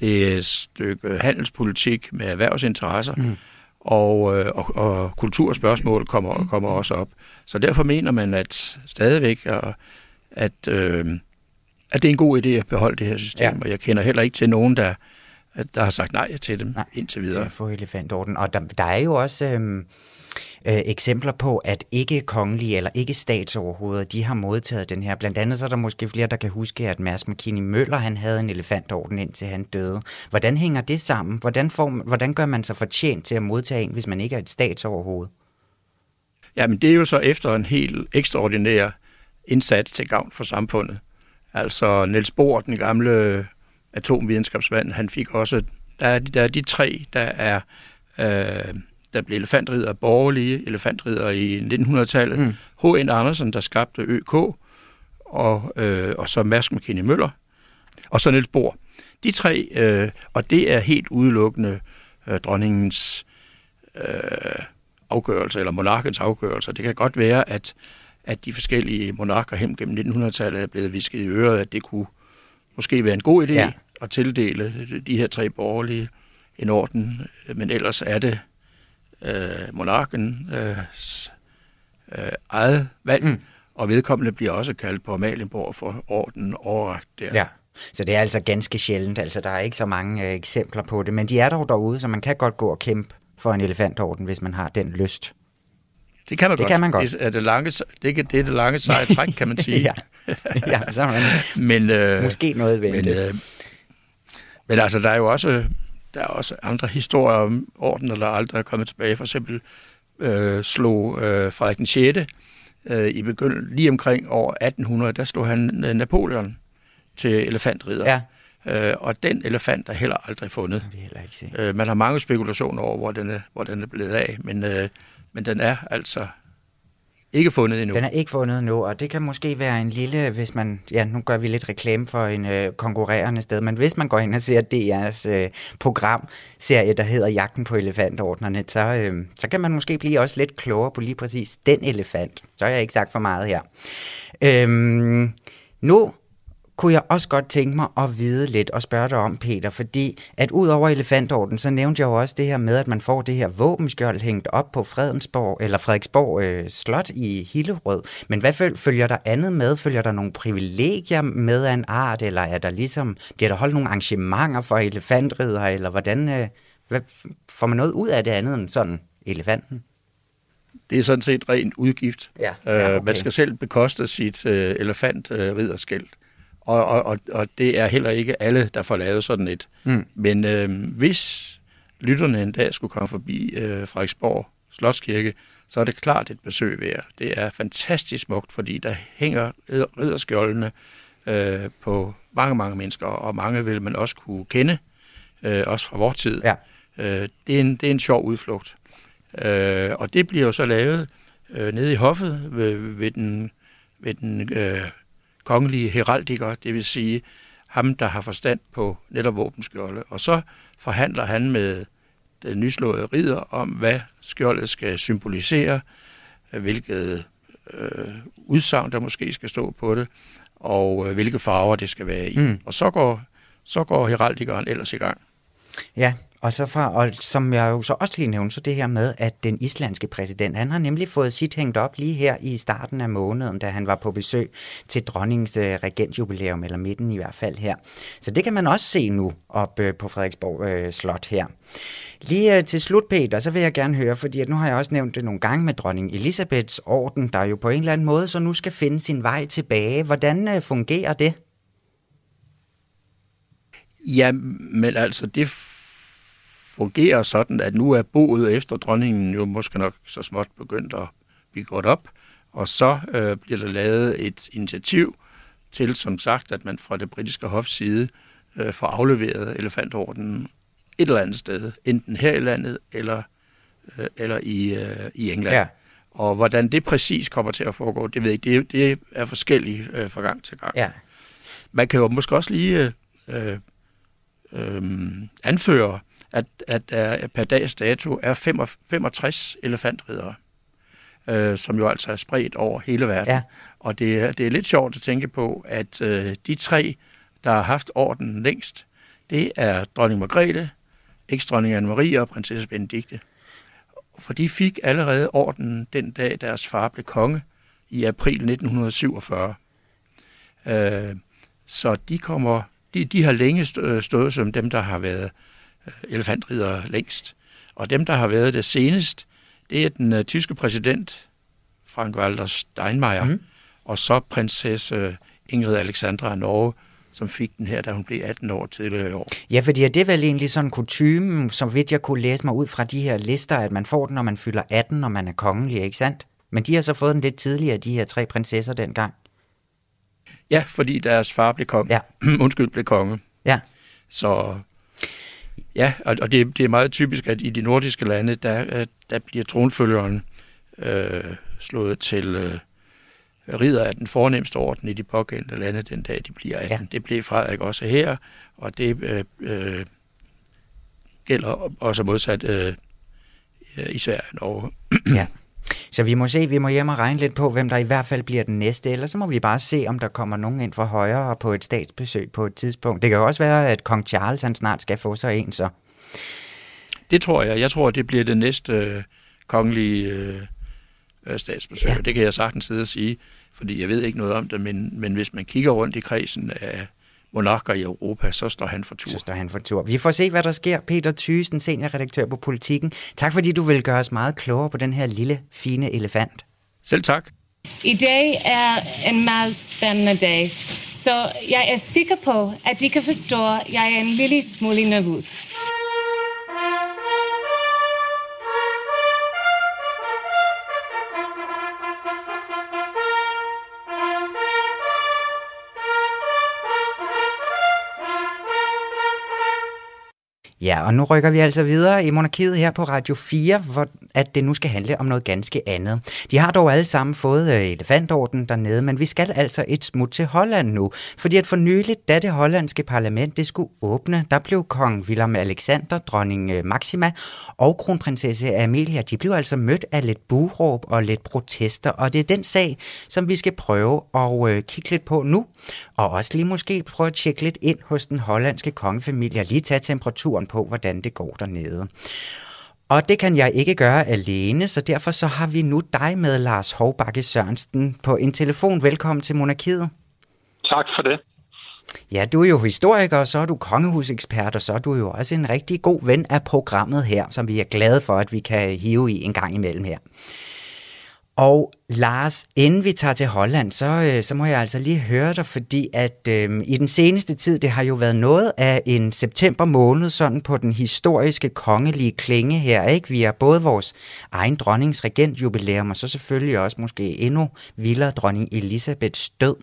Det er et stykke handelspolitik med erhvervsinteresser. Mm. Og, øh, og, og kulturspørgsmål kommer, kommer også op. Så derfor mener man, at stadigvæk, at, at, øh, at det er en god idé at beholde det her system. Ja. Og jeg kender heller ikke til nogen, der, der har sagt nej til dem nej, indtil videre. at få elefantorden. Og der, der er jo også øhm, øh, eksempler på, at ikke kongelige eller ikke statsoverhoveder, de har modtaget den her. Blandt andet så er der måske flere, der kan huske, at Mads McKinney Møller, han havde en elefantorden indtil han døde. Hvordan hænger det sammen? Hvordan, får, hvordan gør man sig fortjent til at modtage en, hvis man ikke er et statsoverhoved? Jamen det er jo så efter en helt ekstraordinær indsats til gavn for samfundet. Altså Niels Bohr, den gamle atomvidenskabsmand, han fik også, der er de, der er de tre, der er, øh, der blev elefantridder, borgerlige elefantridder i 1900-tallet. Mm. H.N. Andersen, der skabte ØK, og, øh, og så Mads McKinney Møller, og så Niels Bohr. De tre, øh, og det er helt udelukkende øh, dronningens øh, afgørelse, eller monarkens afgørelse. Det kan godt være, at, at de forskellige monarker hen gennem 1900-tallet er blevet visket i øret, at det kunne måske være en god idé. Ja at tildele de her tre borgerlige en orden, men ellers er det øh, monarken øh, øh, eget valg, mm. og vedkommende bliver også kaldt på Amalienborg for orden overragt der. Ja. Så det er altså ganske sjældent, altså der er ikke så mange øh, eksempler på det, men de er dog derude, så man kan godt gå og kæmpe for en elefantorden, hvis man har den lyst. Det kan man det godt. Kan man godt. Det er det lange, det, er det, det lange seje træk, kan man sige. ja. ja, så man men, øh, måske noget ved men, øh, men altså, der er jo også, der er også andre historier om ordner, der aldrig er kommet tilbage. For eksempel øh, slog øh, Frederik den 6. Øh, i begyndelsen, lige omkring år 1800, der slog han øh, Napoleon til elefantridder. Ja. Øh, og den elefant er heller aldrig fundet. Vi heller ikke se. Øh, man har mange spekulationer over, hvor den er, hvor den er blevet af, men, øh, men den er altså ikke fundet endnu. Den er ikke fundet endnu, og det kan måske være en lille, hvis man, ja, nu gør vi lidt reklame for en øh, konkurrerende sted, men hvis man går ind og ser DR's øh, programserie, der hedder Jagten på elefantordnerne, så, øh, så kan man måske blive også lidt klogere på lige præcis den elefant. Så har jeg ikke sagt for meget her. Øhm, nu kunne jeg også godt tænke mig at vide lidt og spørge dig om, Peter, fordi at ud over elefantorden, så nævnte jeg jo også det her med, at man får det her våbenskjold hængt op på Fredensborg, eller Frederiksborg øh, Slot i Hillerød. Men hvad følger der andet med? Følger der nogle privilegier med af en art, eller er der ligesom, bliver der holdt nogle arrangementer for elefantridder, eller hvordan, øh, hvad, får man noget ud af det andet end sådan elefanten? Det er sådan set rent udgift. Ja, ja, okay. Man skal selv bekoste sit øh, elefantridderskæld. Øh, Og, og, og, og det er heller ikke alle, der får lavet sådan et. Mm. Men øh, hvis lytterne en dag skulle komme forbi øh, Frederiksborg Slotskirke, så er det klart et besøg værd. Det er fantastisk smukt, fordi der hænger ridderskjoldene øh, på mange, mange mennesker, og mange vil man også kunne kende, øh, også fra vores tid. Ja. Øh, det, er en, det er en sjov udflugt. Øh, og det bliver jo så lavet øh, nede i hoffet ved, ved den, ved den øh, kongelige heraldiker, det vil sige ham, der har forstand på netop våbenskjolde. Og så forhandler han med den nyslåede ridder om, hvad skjoldet skal symbolisere, hvilket øh, udsagn, der måske skal stå på det, og øh, hvilke farver det skal være i. Mm. Og så går, så går heraldikeren ellers i gang. Ja, og, så fra, og som jeg jo så også lige nævnte, så det her med, at den islandske præsident, han har nemlig fået sit hængt op lige her i starten af måneden, da han var på besøg til dronningens øh, regentjubilæum, eller midten i hvert fald her. Så det kan man også se nu op øh, på Frederiksborg øh, Slot her. Lige til slut, Peter, så vil jeg gerne høre, fordi at nu har jeg også nævnt det nogle gange med dronning Elisabeths orden, der jo på en eller anden måde så nu skal finde sin vej tilbage. Hvordan fungerer det? Ja, men altså det fungerer sådan, at nu er boet efter dronningen jo måske nok så småt begyndt at blive godt op, og så øh, bliver der lavet et initiativ til, som sagt, at man fra det britiske hofs side øh, får afleveret elefantordenen et eller andet sted, enten her i landet eller, øh, eller i, øh, i England. Ja. Og hvordan det præcis kommer til at foregå, det ved jeg ikke. Det, det er forskelligt øh, fra gang til gang. Ja. Man kan jo måske også lige øh, øh, anføre, at, at der per dags dato er 65 elefantridere, øh, som jo altså er spredt over hele verden. Ja. Og det er, det er lidt sjovt at tænke på, at øh, de tre, der har haft orden længst, det er dronning Margrethe, eksdronning Anne-Marie og prinsesse Benedikte. For de fik allerede orden den dag, deres far blev konge i april 1947. Øh, så de kommer, de, de har længe stået som dem, der har været Øh, elefantrider længst. Og dem, der har været det senest, det er den uh, tyske præsident, Frank-Walter Steinmeier, mm. og så prinsesse Ingrid Alexandra af Norge, som fik den her, da hun blev 18 år tidligere i år. Ja, fordi det er vel egentlig sådan en kutume, som vidt jeg kunne læse mig ud fra de her lister, at man får den, når man fylder 18, når man er kongelig, ikke sandt? Men de har så fået den lidt tidligere, de her tre prinsesser dengang. Ja, fordi deres far blev konge. Ja. Undskyld, blev konge. Ja. Så Ja, og det, det er meget typisk, at i de nordiske lande, der, øh, der bliver tronfølgeren øh, slået til øh, ridder af den fornemmeste orden i de pågældende lande den dag, de bliver 18. Ja. Det blev Frederik også her, og det øh, øh, gælder også modsat øh, i Sverige og Ja. Så vi må se, vi må hjem og regne lidt på, hvem der i hvert fald bliver den næste, eller så må vi bare se, om der kommer nogen ind fra højre på et statsbesøg på et tidspunkt. Det kan jo også være, at kong Charles han snart skal få sig en, så. Det tror jeg. Jeg tror, det bliver det næste øh, kongelige øh, øh statsbesøg. Ja. Det kan jeg sagtens sidde og sige, fordi jeg ved ikke noget om det, men, men hvis man kigger rundt i kredsen af monarker i Europa, så står han for tur. Så står han for tur. Vi får se, hvad der sker. Peter Thysen, seniorredaktør på Politiken. Tak fordi du vil gøre os meget klogere på den her lille, fine elefant. Selv tak. I dag er en meget spændende dag, så jeg er sikker på, at de kan forstå, at jeg er en lille smule nervøs. Ja, og nu rykker vi altså videre i monarkiet her på Radio 4, hvor at det nu skal handle om noget ganske andet. De har dog alle sammen fået øh, elefantorden dernede, men vi skal altså et smut til Holland nu, fordi at for nyligt, da det hollandske parlament det skulle åbne, der blev kong Willem Alexander, dronning øh, Maxima og kronprinsesse Amelia, de blev altså mødt af lidt buråb og lidt protester, og det er den sag, som vi skal prøve at øh, kigge lidt på nu, og også lige måske prøve at tjekke lidt ind hos den hollandske kongefamilie og lige tage temperaturen på, hvordan det går dernede. Og det kan jeg ikke gøre alene, så derfor så har vi nu dig med, Lars Hovbakke Sørensen, på en telefon. Velkommen til Monarkiet. Tak for det. Ja, du er jo historiker, og så er du kongehusekspert, og så er du jo også en rigtig god ven af programmet her, som vi er glade for, at vi kan hive i en gang imellem her. Og Lars, inden vi tager til Holland, så, øh, så må jeg altså lige høre dig, fordi at øh, i den seneste tid, det har jo været noget af en september måned, sådan på den historiske kongelige klinge her, ikke? Vi har både vores egen dronnings regentjubilæum, og så selvfølgelig også måske endnu vildere dronning Elisabeths død.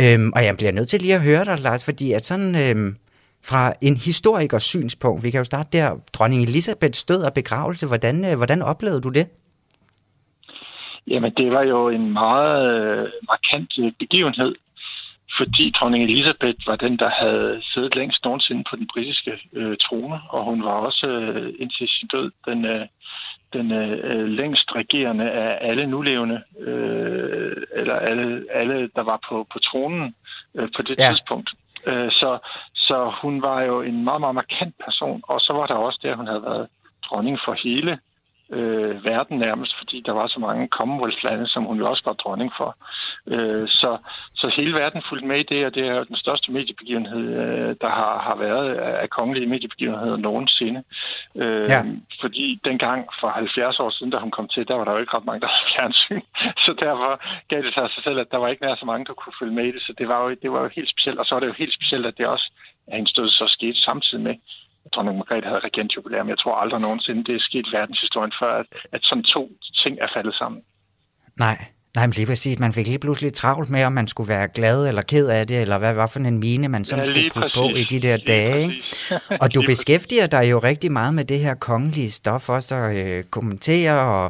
Øhm, og jeg bliver nødt til lige at høre dig, Lars, fordi at sådan... Øh, fra en historikers synspunkt, vi kan jo starte der, dronning Elisabeths død og begravelse, hvordan, øh, hvordan oplevede du det? Jamen, det var jo en meget øh, markant øh, begivenhed, fordi dronning Elisabeth var den, der havde siddet længst nogensinde på den britiske øh, trone, og hun var også øh, indtil sin død den, øh, den øh, længst regerende af alle nulevende, øh, eller alle, alle, der var på, på tronen øh, på det ja. tidspunkt. Øh, så, så hun var jo en meget, meget markant person, og så var der også det, at hun havde været dronning for hele øh, verden nærmest, fordi der var så mange Commonwealth-lande, som hun jo også var dronning for. Øh, så, så hele verden fulgte med i det, og det er jo den største mediebegivenhed, øh, der har, har været af kongelige mediebegivenheder nogensinde. Øh, ja. Fordi dengang for 70 år siden, da hun kom til, der var der jo ikke ret mange, der havde fjernsyn. Så derfor gav det sig sig selv, at der var ikke nær så mange, der kunne følge med i det. Så det var jo, det var jo helt specielt. Og så var det jo helt specielt, at det også at hendes død så skete samtidig med, dronning Margrethe havde regentjubilæum. Jeg tror aldrig nogensinde, det er sket i verdenshistorien før, at, at sådan to ting er faldet sammen. Nej, Nej, men lige præcis. Man fik lige pludselig travlt med, om man skulle være glad eller ked af det, eller hvad var for en mine, man sådan ja, skulle putte på i de der lige dage. og du beskæftiger dig jo rigtig meget med det her kongelige stof, også at øh, kommentere, og,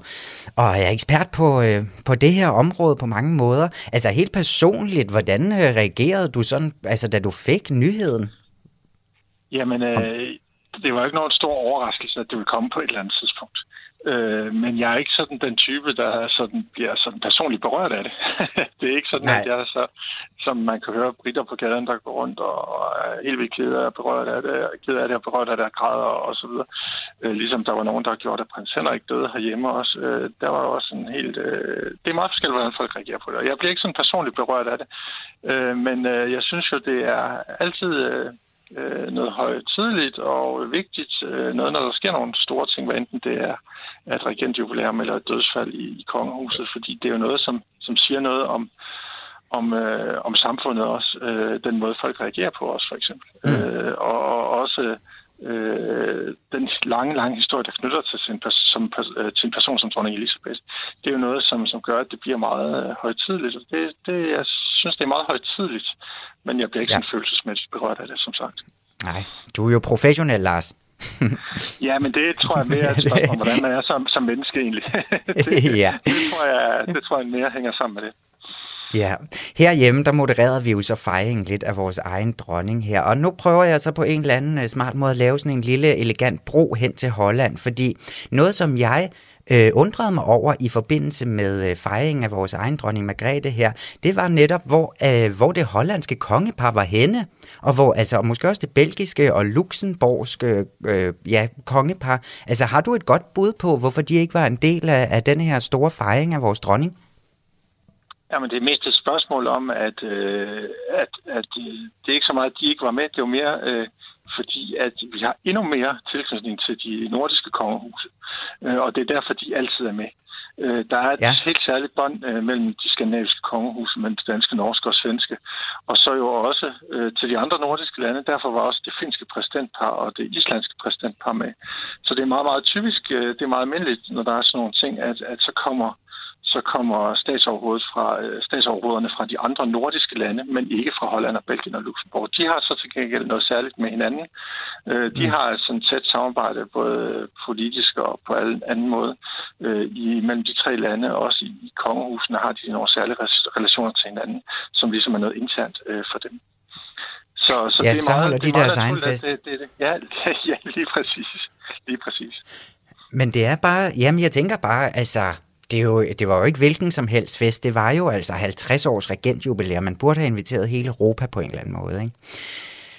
og er ekspert på, øh, på det her område på mange måder. Altså helt personligt, hvordan øh, reagerede du sådan, altså da du fik nyheden? Jamen, øh, det var ikke nogen stor overraskelse, at det ville komme på et eller andet tidspunkt. Øh, men jeg er ikke sådan den type, der sådan bliver sådan personligt berørt af det. det er ikke sådan, Nej. at jeg er så, som man kan høre britter på gaden, der går rundt og, er helt vildt ked af, berørt af det, ked af det og berørt af det og græder og så videre. Øh, ligesom der var nogen, der gjorde det. Prins Henrik døde herhjemme også. Øh, der var også en helt... Øh, det er meget forskelligt, hvordan folk reagerer på det. Og jeg bliver ikke sådan personligt berørt af det. Øh, men øh, jeg synes jo, det er altid... Øh, øh, noget højtidligt og vigtigt. Øh, noget, når der sker nogle store ting, hvad enten det er et regentjubilæum eller et dødsfald i, i kongehuset, fordi det er jo noget, som, som siger noget om, om, øh, om samfundet også, øh, den måde folk reagerer på os for eksempel. Mm. Øh, og, og også øh, den lange, lange historie, der knytter sig til en, som, øh, til en person som dronning Elisabeth, det er jo noget, som, som gør, at det bliver meget øh, højtidligt. Det, det, jeg synes, det er meget højtidligt, men jeg bliver ikke ja. sådan følelsesmæssigt berørt af det, som sagt. Nej, du er jo professionel, Lars. ja, men det tror jeg mere er et spørgsmål, hvordan man er som, som menneske egentlig. det, ja. det, tror jeg, det tror jeg mere hænger sammen med det. Ja, herhjemme der modererede vi jo så fejringen lidt af vores egen dronning her, og nu prøver jeg så på en eller anden øh, smart måde at lave sådan en lille elegant bro hen til Holland, fordi noget som jeg øh, undrede mig over i forbindelse med øh, fejringen af vores egen dronning Margrethe her, det var netop, hvor, øh, hvor det hollandske kongepar var henne, og hvor altså og måske også det belgiske og luxemborgske øh, ja, kongepar. Altså har du et godt bud på, hvorfor de ikke var en del af, af den her store fejring af vores dronning? Jamen, det er mest et spørgsmål om, at, øh, at, at øh, det er ikke så meget, at de ikke var med. Det er jo mere, øh, fordi at vi har endnu mere tilknytning til de nordiske kongehuse. Øh, og det er derfor, de altid er med. Øh, der er et ja. helt særligt bånd øh, mellem de skandinaviske kongehuse, mellem det danske, norske og svenske. Og så jo også øh, til de andre nordiske lande. Derfor var også det finske præsidentpar og det islandske præsidentpar med. Så det er meget, meget typisk, øh, det er meget almindeligt, når der er sådan nogle ting, at, at så kommer så kommer statsoverhovedet fra, øh, statsoverhovederne fra de andre nordiske lande, men ikke fra Holland og Belgien og Luxembourg. De har så til gengæld noget særligt med hinanden. Øh, de mm. har sådan et tæt samarbejde, både politisk og på alle anden måde, øh, i, mellem de tre lande. Også i, i kongehusene har de nogle særlige relationer til hinanden, som ligesom er noget internt for dem. Så, så ja, det er meget, så de deres egen fest. Det, det, det, ja, ja, lige præcis. Lige præcis. Men det er bare, jamen jeg tænker bare, altså, det, er jo, det var jo ikke hvilken som helst fest. Det var jo altså 50 års regentjubilæum. Man burde have inviteret hele Europa på en eller anden måde, ikke?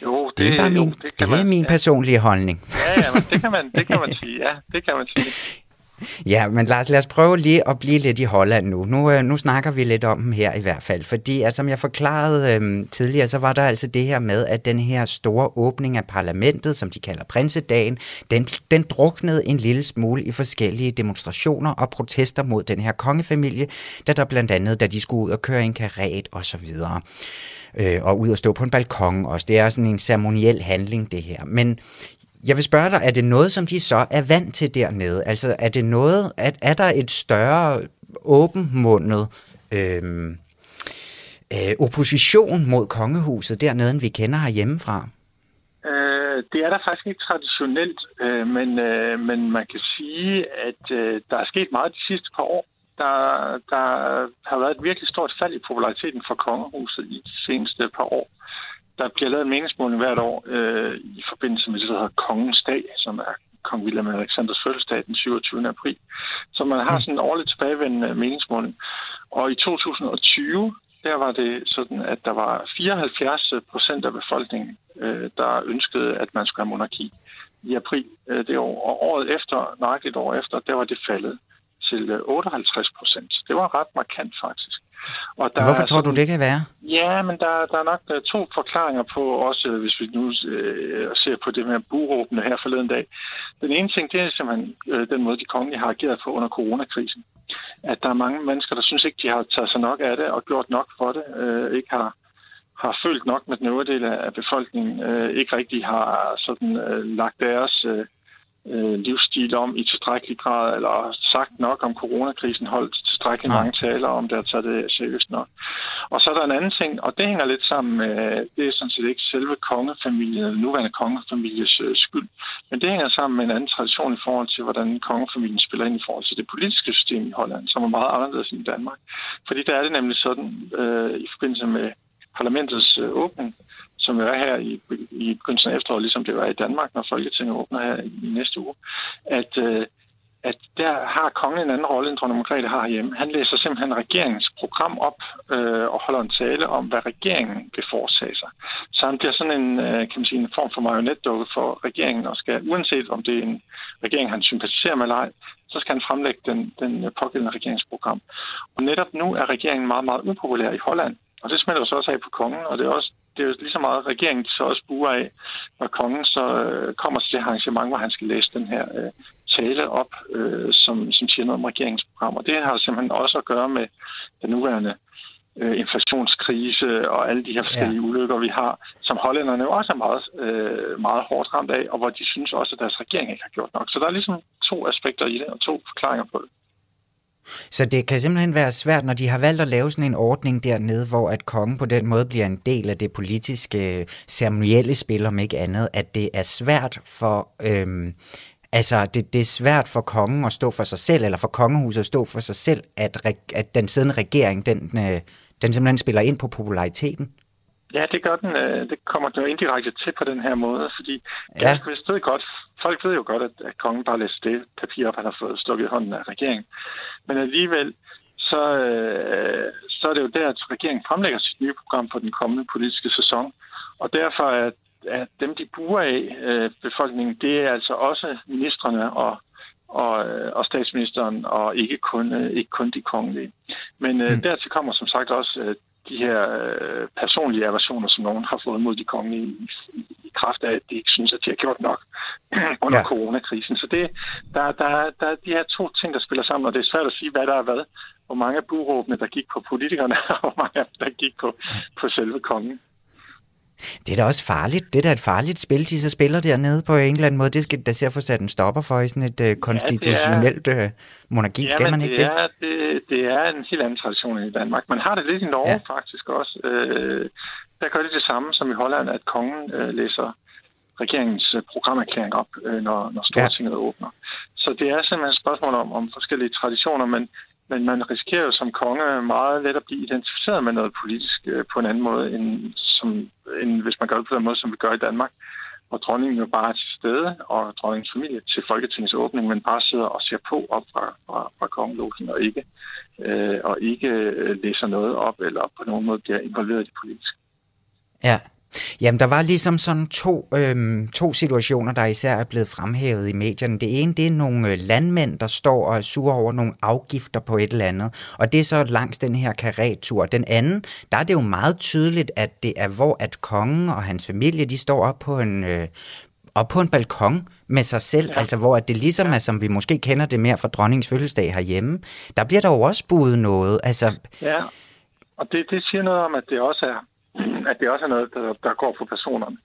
Jo, det, det er bare min, jo, det det er man, min ja. personlige holdning. Ja, ja, men det kan man, det kan man sige. Ja, det kan man sige. Ja, men Lars, lad os prøve lige at blive lidt i Holland nu. Nu, øh, nu snakker vi lidt om dem her i hvert fald, fordi altså, som jeg forklarede øhm, tidligere, så var der altså det her med, at den her store åbning af parlamentet, som de kalder prinsedagen, den, den druknede en lille smule i forskellige demonstrationer og protester mod den her kongefamilie, da der blandt andet, da de skulle ud og køre en karet og så videre øh, og ud og stå på en balkon også. Det er sådan en ceremoniel handling, det her. Men jeg vil spørge dig, er det noget, som de så er vant til dernede? Altså, er det noget, at er der et større åbenmundet øhm, øh, opposition mod kongehuset dernede, end vi kender herhjemmefra? Øh, det er der faktisk ikke traditionelt, øh, men, øh, men man kan sige, at øh, der er sket meget de sidste par år. Der, der har været et virkelig stort fald i populariteten for kongehuset i de seneste par år der bliver lavet en meningsmåling hvert år øh, i forbindelse med det, der hedder Kongens Dag, som er kong William Alexanders fødselsdag den 27. april. Så man har sådan en årligt tilbagevendende meningsmåling. Og i 2020, der var det sådan, at der var 74 procent af befolkningen, øh, der ønskede, at man skulle have monarki i april øh, det år. Og året efter, nøjagtigt år efter, der var det faldet til 58 procent. Det var ret markant faktisk. Og der Hvorfor tror sådan, du, det kan være? Ja, men der, der er nok der er to forklaringer på, også hvis vi nu øh, ser på det med buråbene her forleden dag. Den ene ting, det er simpelthen øh, den måde, de kongelige har ageret på under coronakrisen. At der er mange mennesker, der synes ikke, de har taget sig nok af det og gjort nok for det. Øh, ikke har har følt nok med den øvrige del af befolkningen, øh, ikke rigtig har sådan øh, lagt deres øh, øh, livsstil om i tilstrækkelig grad, eller sagt nok om coronakrisen, holdt tilstrækkelig Nej. mange taler om det, og taget det seriøst nok. Og så er der en anden ting, og det hænger lidt sammen med, det er sådan set ikke selve kongefamilien, eller nuværende kongefamilies øh, skyld, men det hænger sammen med en anden tradition i forhold til, hvordan kongefamilien spiller ind i forhold til det politiske system i Holland, som er meget anderledes end i Danmark. Fordi der er det nemlig sådan, øh, i forbindelse med parlamentets øh, åbning, som jo er her i, i begyndelsen af efteråret, ligesom det var i Danmark, når Folketinget åbner her i næste uge, at, øh, at der har kongen en anden rolle, end dronning Margrethe har hjemme. Han læser simpelthen regeringens program op øh, og holder en tale om, hvad regeringen vil foretage sig. Så han bliver sådan en, øh, kan man sige, en form for marionetdukke for regeringen, og skal, uanset om det er en regering, han sympatiserer med eller ej, så skal han fremlægge den, den pågældende regeringsprogram. Og netop nu er regeringen meget, meget upopulær i Holland, og det smelter så også af på kongen, og det er også det er jo lige så meget regeringen, så også buer af, når kongen så øh, kommer til det arrangement, hvor han skal læse den her øh, tale op, øh, som, som siger noget om regeringsprogram. Og det har simpelthen også at gøre med den nuværende øh, inflationskrise og alle de her forskellige ja. ulykker, vi har, som hollænderne jo også er meget, øh, meget hårdt ramt af, og hvor de synes også, at deres regering ikke har gjort nok. Så der er ligesom to aspekter i det, og to forklaringer på det. Så det kan simpelthen være svært, når de har valgt at lave sådan en ordning dernede, hvor at kongen på den måde bliver en del af det politiske ceremonielle spil, om ikke andet, at det er svært for... Øhm, altså, det, det er svært for kongen at stå for sig selv, eller for kongehuset at stå for sig selv, at, at den siddende regering, den, øh, den simpelthen spiller ind på populariteten. Ja, det gør den. Øh, det kommer den jo indirekte til på den her måde, fordi ja. jeg ved godt, folk ved jo godt, at, at kongen bare læser det papir op, han har fået stukket i hånden af regeringen. Men alligevel, så, øh, så er det jo der, at regeringen fremlægger sit nye program for den kommende politiske sæson. Og derfor er, at dem, de bruger af øh, befolkningen, det er altså også ministerne og, og, øh, og statsministeren, og ikke kun, øh, ikke kun de kongelige. Men øh, mm. dertil kommer som sagt også øh, de her øh, personlige aversioner, som nogen har fået mod de kongelige i, i kraft af, at de ikke synes, at de har gjort nok under ja. coronakrisen. Så det, der, der, der er de her to ting, der spiller sammen, og det er svært at sige, hvad der er hvad. Hvor mange af buråbene, der gik på politikerne, og hvor mange der gik på, på selve kongen. Det er da også farligt. Det er da et farligt spil, de så spiller dernede på en eller anden måde. Det skal der ser få sat en stopper for i sådan et uh, konstitutionelt ja, monarki. Ja, skal man ikke det? Er, det? Det er en helt anden tradition i Danmark. Man har det lidt i Norge ja. faktisk også. Øh, der gør det det samme som i Holland, at kongen øh, læser regeringens programerklæring op, øh, når, når Stortinget ja. åbner. Så det er simpelthen et spørgsmål om, om forskellige traditioner, men men man risikerer jo som konge meget let at blive identificeret med noget politisk øh, på en anden måde, end, som, end hvis man gør det på den måde, som vi gør i Danmark. Hvor dronningen jo bare er til stede, og dronningens familie til Folketingets åbning, men bare sidder og ser på op fra, fra, fra kongelogen, og ikke, øh, og ikke øh, læser noget op, eller på nogen måde bliver involveret i det politiske. Ja, Jamen, der var ligesom sådan to, øhm, to situationer, der især er blevet fremhævet i medierne. Det ene, det er nogle øh, landmænd, der står og er sure over nogle afgifter på et eller andet, og det er så langs den her karetur. Den anden, der er det jo meget tydeligt, at det er, hvor at kongen og hans familie, de står op på en, øh, op på en balkon med sig selv, ja. altså hvor det ligesom er, som vi måske kender det mere fra dronningens fødselsdag herhjemme. Der bliver der jo også budet noget. Altså... Ja, og det, det siger noget om, at det også er, at det også er noget, der, der går på personerne.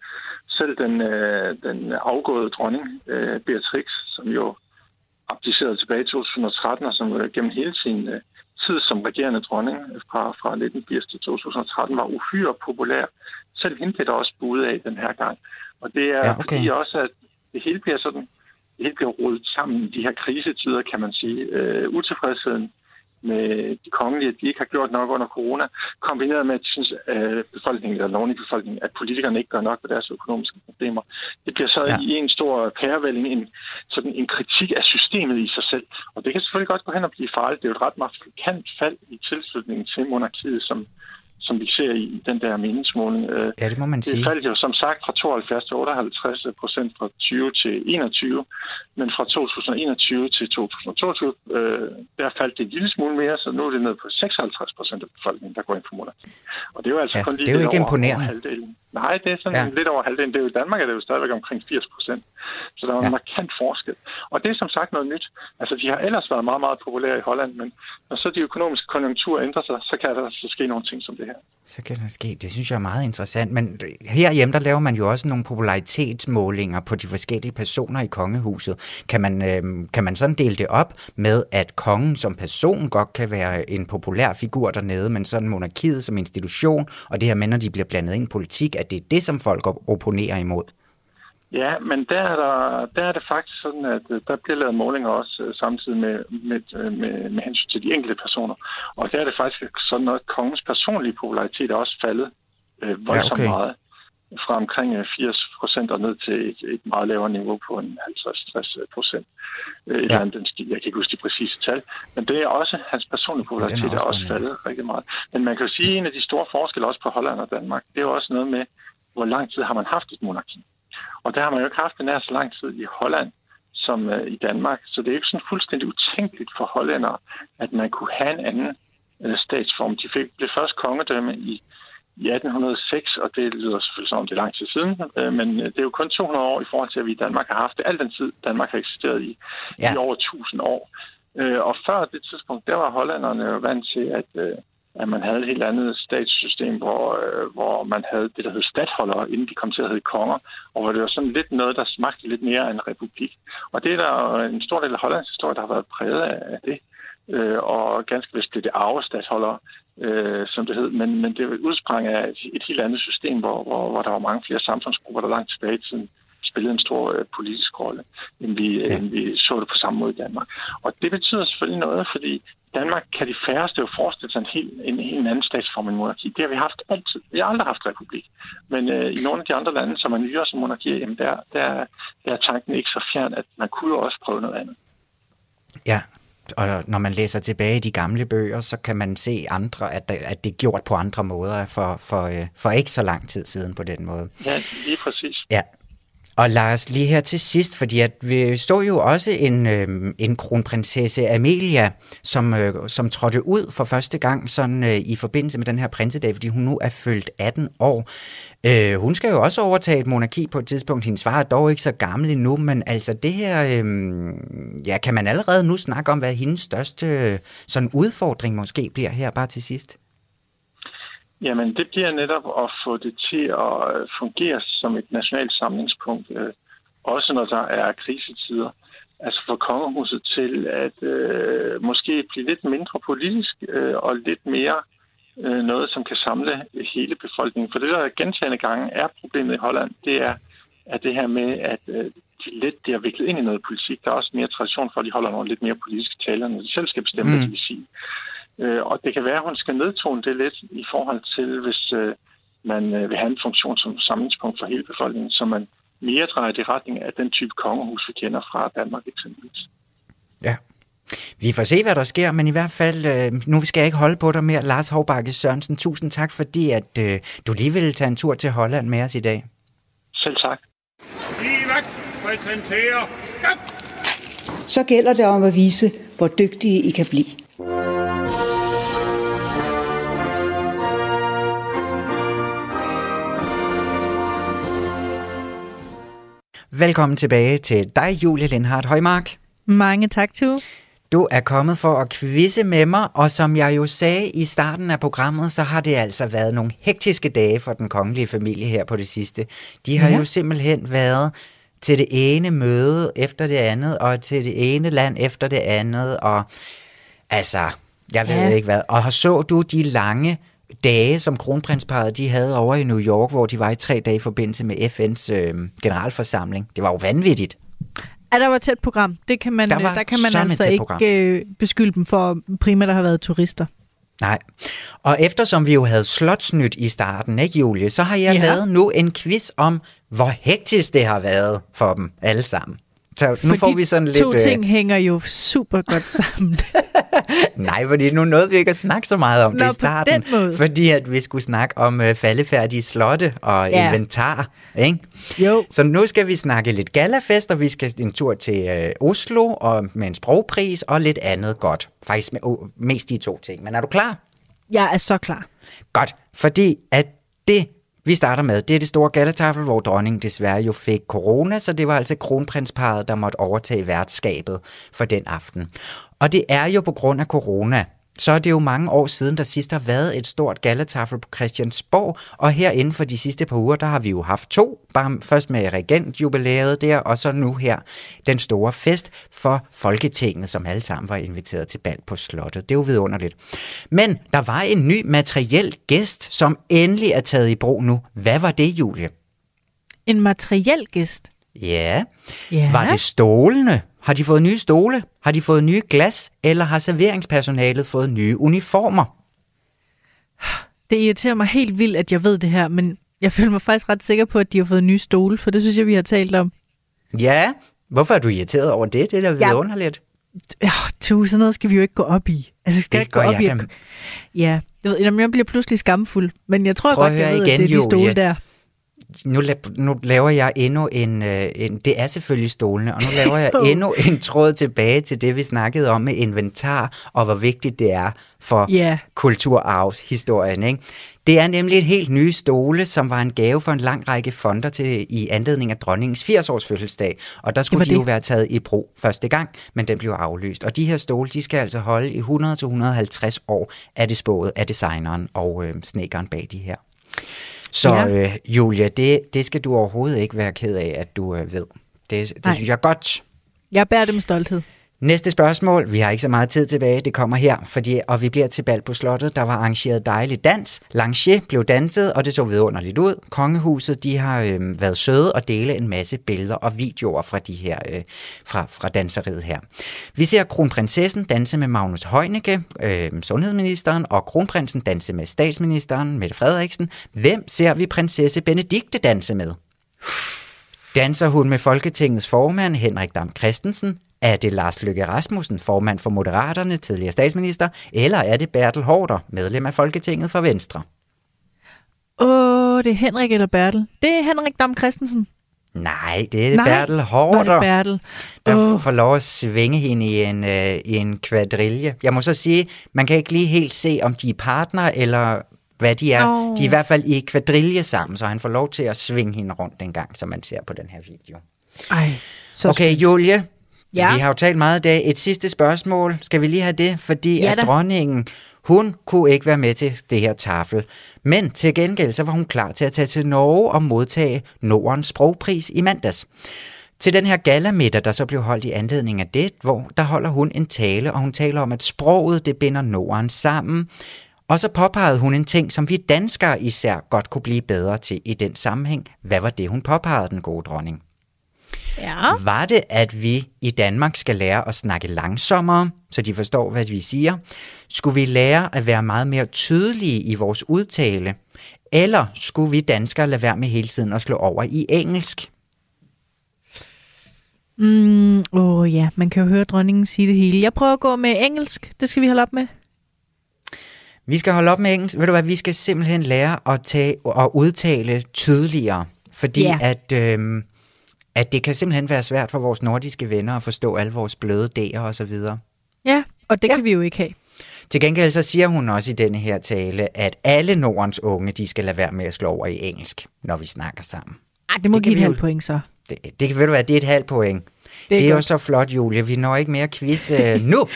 Selv den, øh, den afgåede dronning, øh, Beatrix, som jo abdicerede tilbage i 2013, og som øh, gennem hele sin øh, tid som regerende dronning fra, fra 1980 til 2013 var uhyre populær. Selv hende blev der også budet af den her gang. Og det er ja, okay. fordi også, at det hele bliver sådan, det hele bliver rodet sammen i de her krisetider, kan man sige. Øh, utilfredsheden med de kongelige, at de ikke har gjort nok under corona, kombineret med, at de synes, at befolkningen, eller nogen i befolkningen, at politikerne ikke gør nok ved deres økonomiske problemer. Det bliver så ja. i en stor pærevælling en, sådan en kritik af systemet i sig selv. Og det kan selvfølgelig godt gå hen og blive farligt. Det er jo et ret markant fald i tilslutningen til monarkiet, som, som vi ser i den der meningsmåling. Øh, ja, det må man sige. Det faldt jo som sagt fra 72 til 58 procent fra 20 til 21, men fra 2021 til 2022, øh, der faldt det en lille smule mere, så nu er det ned på 56 procent af befolkningen, der går ind for monarki. Og det er jo altså ja, kun lige det er jo ikke imponerende. Halvdelen. Nej, det er sådan ja. lidt over halvdelen. Det er jo i Danmark er det jo stadigvæk omkring 80 procent. Så der er en ja. markant forskel. Og det er som sagt noget nyt. Altså, de har ellers været meget, meget populære i Holland, men når så de økonomiske konjunkturer ændrer sig, så kan der så ske nogle ting som det her. Så kan der ske. Det synes jeg er meget interessant. Men herhjemme, der laver man jo også nogle popularitetsmålinger på de forskellige personer i kongehuset. Kan man, øh, kan man sådan dele det op med, at kongen som person godt kan være en populær figur dernede, men sådan monarkiet som institution, og det her med, når de bliver blandet ind i politik, at det er det, som folk opponerer imod? Ja, men der er, der, der er det faktisk sådan, at øh, der bliver lavet målinger også uh, samtidig med, med, øh, med, med hensyn til de enkelte personer. Og der er det faktisk sådan noget, at kongens personlige popularitet er også faldet uh, voldsomt ja, okay. meget. Fra omkring 80 procent og ned til et, et meget lavere niveau på en 50-60 procent. Uh, ja. Jeg kan ikke huske de præcise tal. Men det er også, hans personlige popularitet ja, er, også, faldet rigtig meget. Men man kan jo sige, at en af de store forskelle også på Holland og Danmark, det er jo også noget med, hvor lang tid har man haft et monarki. Og der har man jo ikke haft det nær så lang tid i Holland som uh, i Danmark. Så det er ikke sådan fuldstændig utænkeligt for hollændere, at man kunne have en anden uh, statsform. De fik, blev først kongedømme i, i 1806, og det lyder selvfølgelig som om det er lang tid siden, uh, men det er jo kun 200 år i forhold til, at vi i Danmark har haft det al den tid, Danmark har eksisteret i, ja. i over 1000 år. Uh, og før det tidspunkt, der var hollænderne jo vant til, at uh, at man havde et helt andet statssystem, hvor, øh, hvor man havde det, der hed stadholdere, inden de kom til at hedde konger, og hvor det var sådan lidt noget, der smagte lidt mere af en republik. Og det er der en stor del af Hollands historie, der har været præget af det. Øh, og ganske vist blev det arvestadholdere, øh, som det hed, men, men det udsprang af et, et helt andet system, hvor, hvor, hvor der var mange flere samfundsgrupper, der langt tilbage i tiden spillede en stor øh, politisk rolle, end vi, ja. end vi så det på samme måde i Danmark. Og det betyder selvfølgelig noget, fordi Danmark kan de færreste jo forestille sig en helt, en helt anden statsform end monarki. Det har vi haft altid. Vi har aldrig haft republik. Men øh, i nogle af de andre lande, som er nyere som monarki, jamen der, der, der er tanken ikke så fjern, at man kunne også prøve noget andet. Ja, og når man læser tilbage i de gamle bøger, så kan man se andre, at, at det er gjort på andre måder for, for, øh, for ikke så lang tid siden på den måde. Ja, lige præcis. Ja, og Lars, lige her til sidst, fordi at vi står jo også en, øh, en kronprinsesse Amelia, som, øh, som trådte ud for første gang sådan øh, i forbindelse med den her prinsedag, fordi hun nu er fyldt 18 år. Øh, hun skal jo også overtage et monarki på et tidspunkt. Hendes far er dog ikke så gammel endnu, men altså det her, øh, ja, kan man allerede nu snakke om, hvad hendes største øh, sådan udfordring måske bliver her bare til sidst? Jamen, det bliver netop at få det til at øh, fungere som et nationalt samlingspunkt, øh, også når der er krisetider. Altså få kongehuset til at øh, måske blive lidt mindre politisk øh, og lidt mere øh, noget, som kan samle hele befolkningen. For det, der gentagende gange er problemet i Holland, det er at det her med, at øh, de let det er viklet ind i noget politik. Der er også mere tradition for, at de holder nogle lidt mere politiske taler, når de selv skal bestemme, mm. hvad de vil sige. Øh, og det kan være, at hun skal nedtone det lidt i forhold til, hvis øh, man øh, vil have en funktion som samlingspunkt for hele befolkningen, så man mere drejer i retning af den type kongehus, vi kender fra Danmark eksempelvis. Ja. vi får se, hvad der sker, men i hvert fald, øh, nu skal jeg ikke holde på dig mere. Lars Hovbakke Sørensen, tusind tak, fordi at øh, du lige ville tage en tur til Holland med os i dag. Selv tak. Så gælder det om at vise, hvor dygtige I kan blive. Velkommen tilbage til dig, Julie Lindhardt Højmark. Mange tak, Tue. Du er kommet for at quizze med mig, og som jeg jo sagde i starten af programmet, så har det altså været nogle hektiske dage for den kongelige familie her på det sidste. De har ja. jo simpelthen været til det ene møde efter det andet, og til det ene land efter det andet, og altså, jeg ved ja. ikke hvad. Og så du de lange dage, som kronprinsparet de havde over i New York, hvor de var i tre dage i forbindelse med FN's øh, generalforsamling. Det var jo vanvittigt. Ja, der var et tæt program. Det kan man, der, der kan man altså ikke øh, beskylde dem for primært at have været turister. Nej. Og eftersom vi jo havde slotsnyt i starten, ikke Julie, så har jeg ja. lavet nu en quiz om, hvor hektisk det har været for dem alle sammen. Så nu får vi sådan lidt... to ting øh... hænger jo super godt sammen. Nej, fordi nu nåede vi ikke at snakke så meget om Nå, det i starten. Fordi at vi skulle snakke om uh, faldefærdige slotte og ja. inventar. Ikke? Jo. Så nu skal vi snakke lidt galafest, og vi skal en tur til uh, Oslo og med en sprogpris og lidt andet godt. Faktisk med, uh, mest de to ting. Men er du klar? Jeg er så klar. Godt, fordi at det vi starter med, det er det store gattetafel, hvor dronningen desværre jo fik corona, så det var altså kronprinsparet, der måtte overtage værtskabet for den aften. Og det er jo på grund af corona, så er det jo mange år siden, der sidst har været et stort galletafel på Christiansborg, og her inden for de sidste par uger, der har vi jo haft to, bare først med regentjubilæet der, og så nu her den store fest for Folketinget, som alle sammen var inviteret til bal på slottet. Det er jo vidunderligt. Men der var en ny materiel gæst, som endelig er taget i brug nu. Hvad var det, Julie? En materiel gæst? Ja. ja. Var det stolene? Har de fået nye stole? Har de fået nye glas? Eller har serveringspersonalet fået nye uniformer? Det irriterer mig helt vildt, at jeg ved det her, men jeg føler mig faktisk ret sikker på, at de har fået nye stole, for det synes jeg, vi har talt om. Ja, hvorfor er du irriteret over det? Det er da vidunderligt. Ja, tu, sådan noget skal vi jo ikke gå op i. Altså, skal det ikke gå op i. Dem. Ja, jeg, ved, jeg bliver pludselig skamfuld, men jeg tror Prøv godt, jeg ved, igen, at det er de stole der nu, nu laver jeg endnu en, øh, en, det er selvfølgelig stolene, og nu laver jeg endnu en tråd tilbage til det, vi snakkede om med inventar, og hvor vigtigt det er for yeah. kulturarvshistorien. Ikke? Det er nemlig et helt nye stole, som var en gave for en lang række fonder til i anledning af dronningens 80-års fødselsdag, og der skulle de det. jo være taget i brug første gang, men den blev aflyst. Og de her stole, de skal altså holde i 100-150 år, er det spået af designeren og øh, snekeren bag de her. Så ja. øh, Julia, det, det skal du overhovedet ikke være ked af, at du øh, ved. Det, det synes jeg er godt. Jeg bærer det med stolthed. Næste spørgsmål, vi har ikke så meget tid tilbage, det kommer her, fordi, og vi bliver til bal på slottet, der var arrangeret dejlig dans. Lange blev danset, og det så vidunderligt ud. Kongehuset, de har øh, været søde og dele en masse billeder og videoer fra de her, øh, fra, fra danseriet her. Vi ser kronprinsessen danse med Magnus Heunicke, øh, sundhedsministeren, og kronprinsen danse med statsministeren, Mette Frederiksen. Hvem ser vi prinsesse Benedikte danse med? Danser hun med Folketingets formand Henrik Dam Christensen, er det Lars Løkke Rasmussen, formand for Moderaterne, tidligere statsminister, eller er det Bertel Hårder, medlem af Folketinget for Venstre? Åh, oh, det er Henrik eller Bertel. Det er Henrik Dam Christensen. Nej, det er Nej, Bertel Hårder, det Bertel. der oh. får lov at svinge hende i en, øh, i en kvadrille. Jeg må så sige, man kan ikke lige helt se, om de er partner, eller hvad de er. Oh. De er i hvert fald i kvadrille sammen, så han får lov til at svinge hende rundt en gang, som man ser på den her video. Ej, så okay, Julie, Ja. Vi har jo talt meget i dag. Et sidste spørgsmål. Skal vi lige have det? Fordi ja, at dronningen, hun kunne ikke være med til det her tafel. Men til gengæld så var hun klar til at tage til Norge og modtage Nordens sprogpris i mandags. Til den her galamiddag, der så blev holdt i anledning af det, hvor der holder hun en tale, og hun taler om, at sproget det binder Norden sammen. Og så påpegede hun en ting, som vi danskere især godt kunne blive bedre til i den sammenhæng. Hvad var det, hun påpegede, den gode dronning? Ja. Var det, at vi i Danmark skal lære at snakke langsommere, så de forstår, hvad vi siger? Skulle vi lære at være meget mere tydelige i vores udtale? Eller skulle vi danskere lade være med hele tiden at slå over i engelsk? Mm, åh oh, ja, man kan jo høre dronningen sige det hele. Jeg prøver at gå med engelsk. Det skal vi holde op med. Vi skal holde op med engelsk. Ved du hvad, vi skal simpelthen lære at, tage, og udtale tydeligere. Fordi yeah. at, øhm, at det kan simpelthen være svært for vores nordiske venner at forstå alle vores bløde D'er og så videre. Ja, og det ja. kan vi jo ikke have. Til gengæld så siger hun også i denne her tale, at alle Nordens unge, de skal lade være med at slå over i engelsk, når vi snakker sammen. Ej, det må det give et halvt point så. Det, det ved du hvad, det er et halvt point. Det er, det er jo så flot, Julie. Vi når ikke mere quiz uh, nu.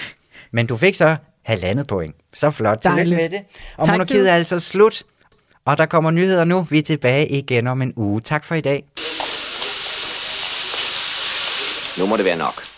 Men du fik så halvandet point. Så flot. Tillykke med det. Og tak monarkiet er altså slut. Og der kommer nyheder nu. Vi er tilbage igen om en uge. Tak for i dag. Nu må det være nok.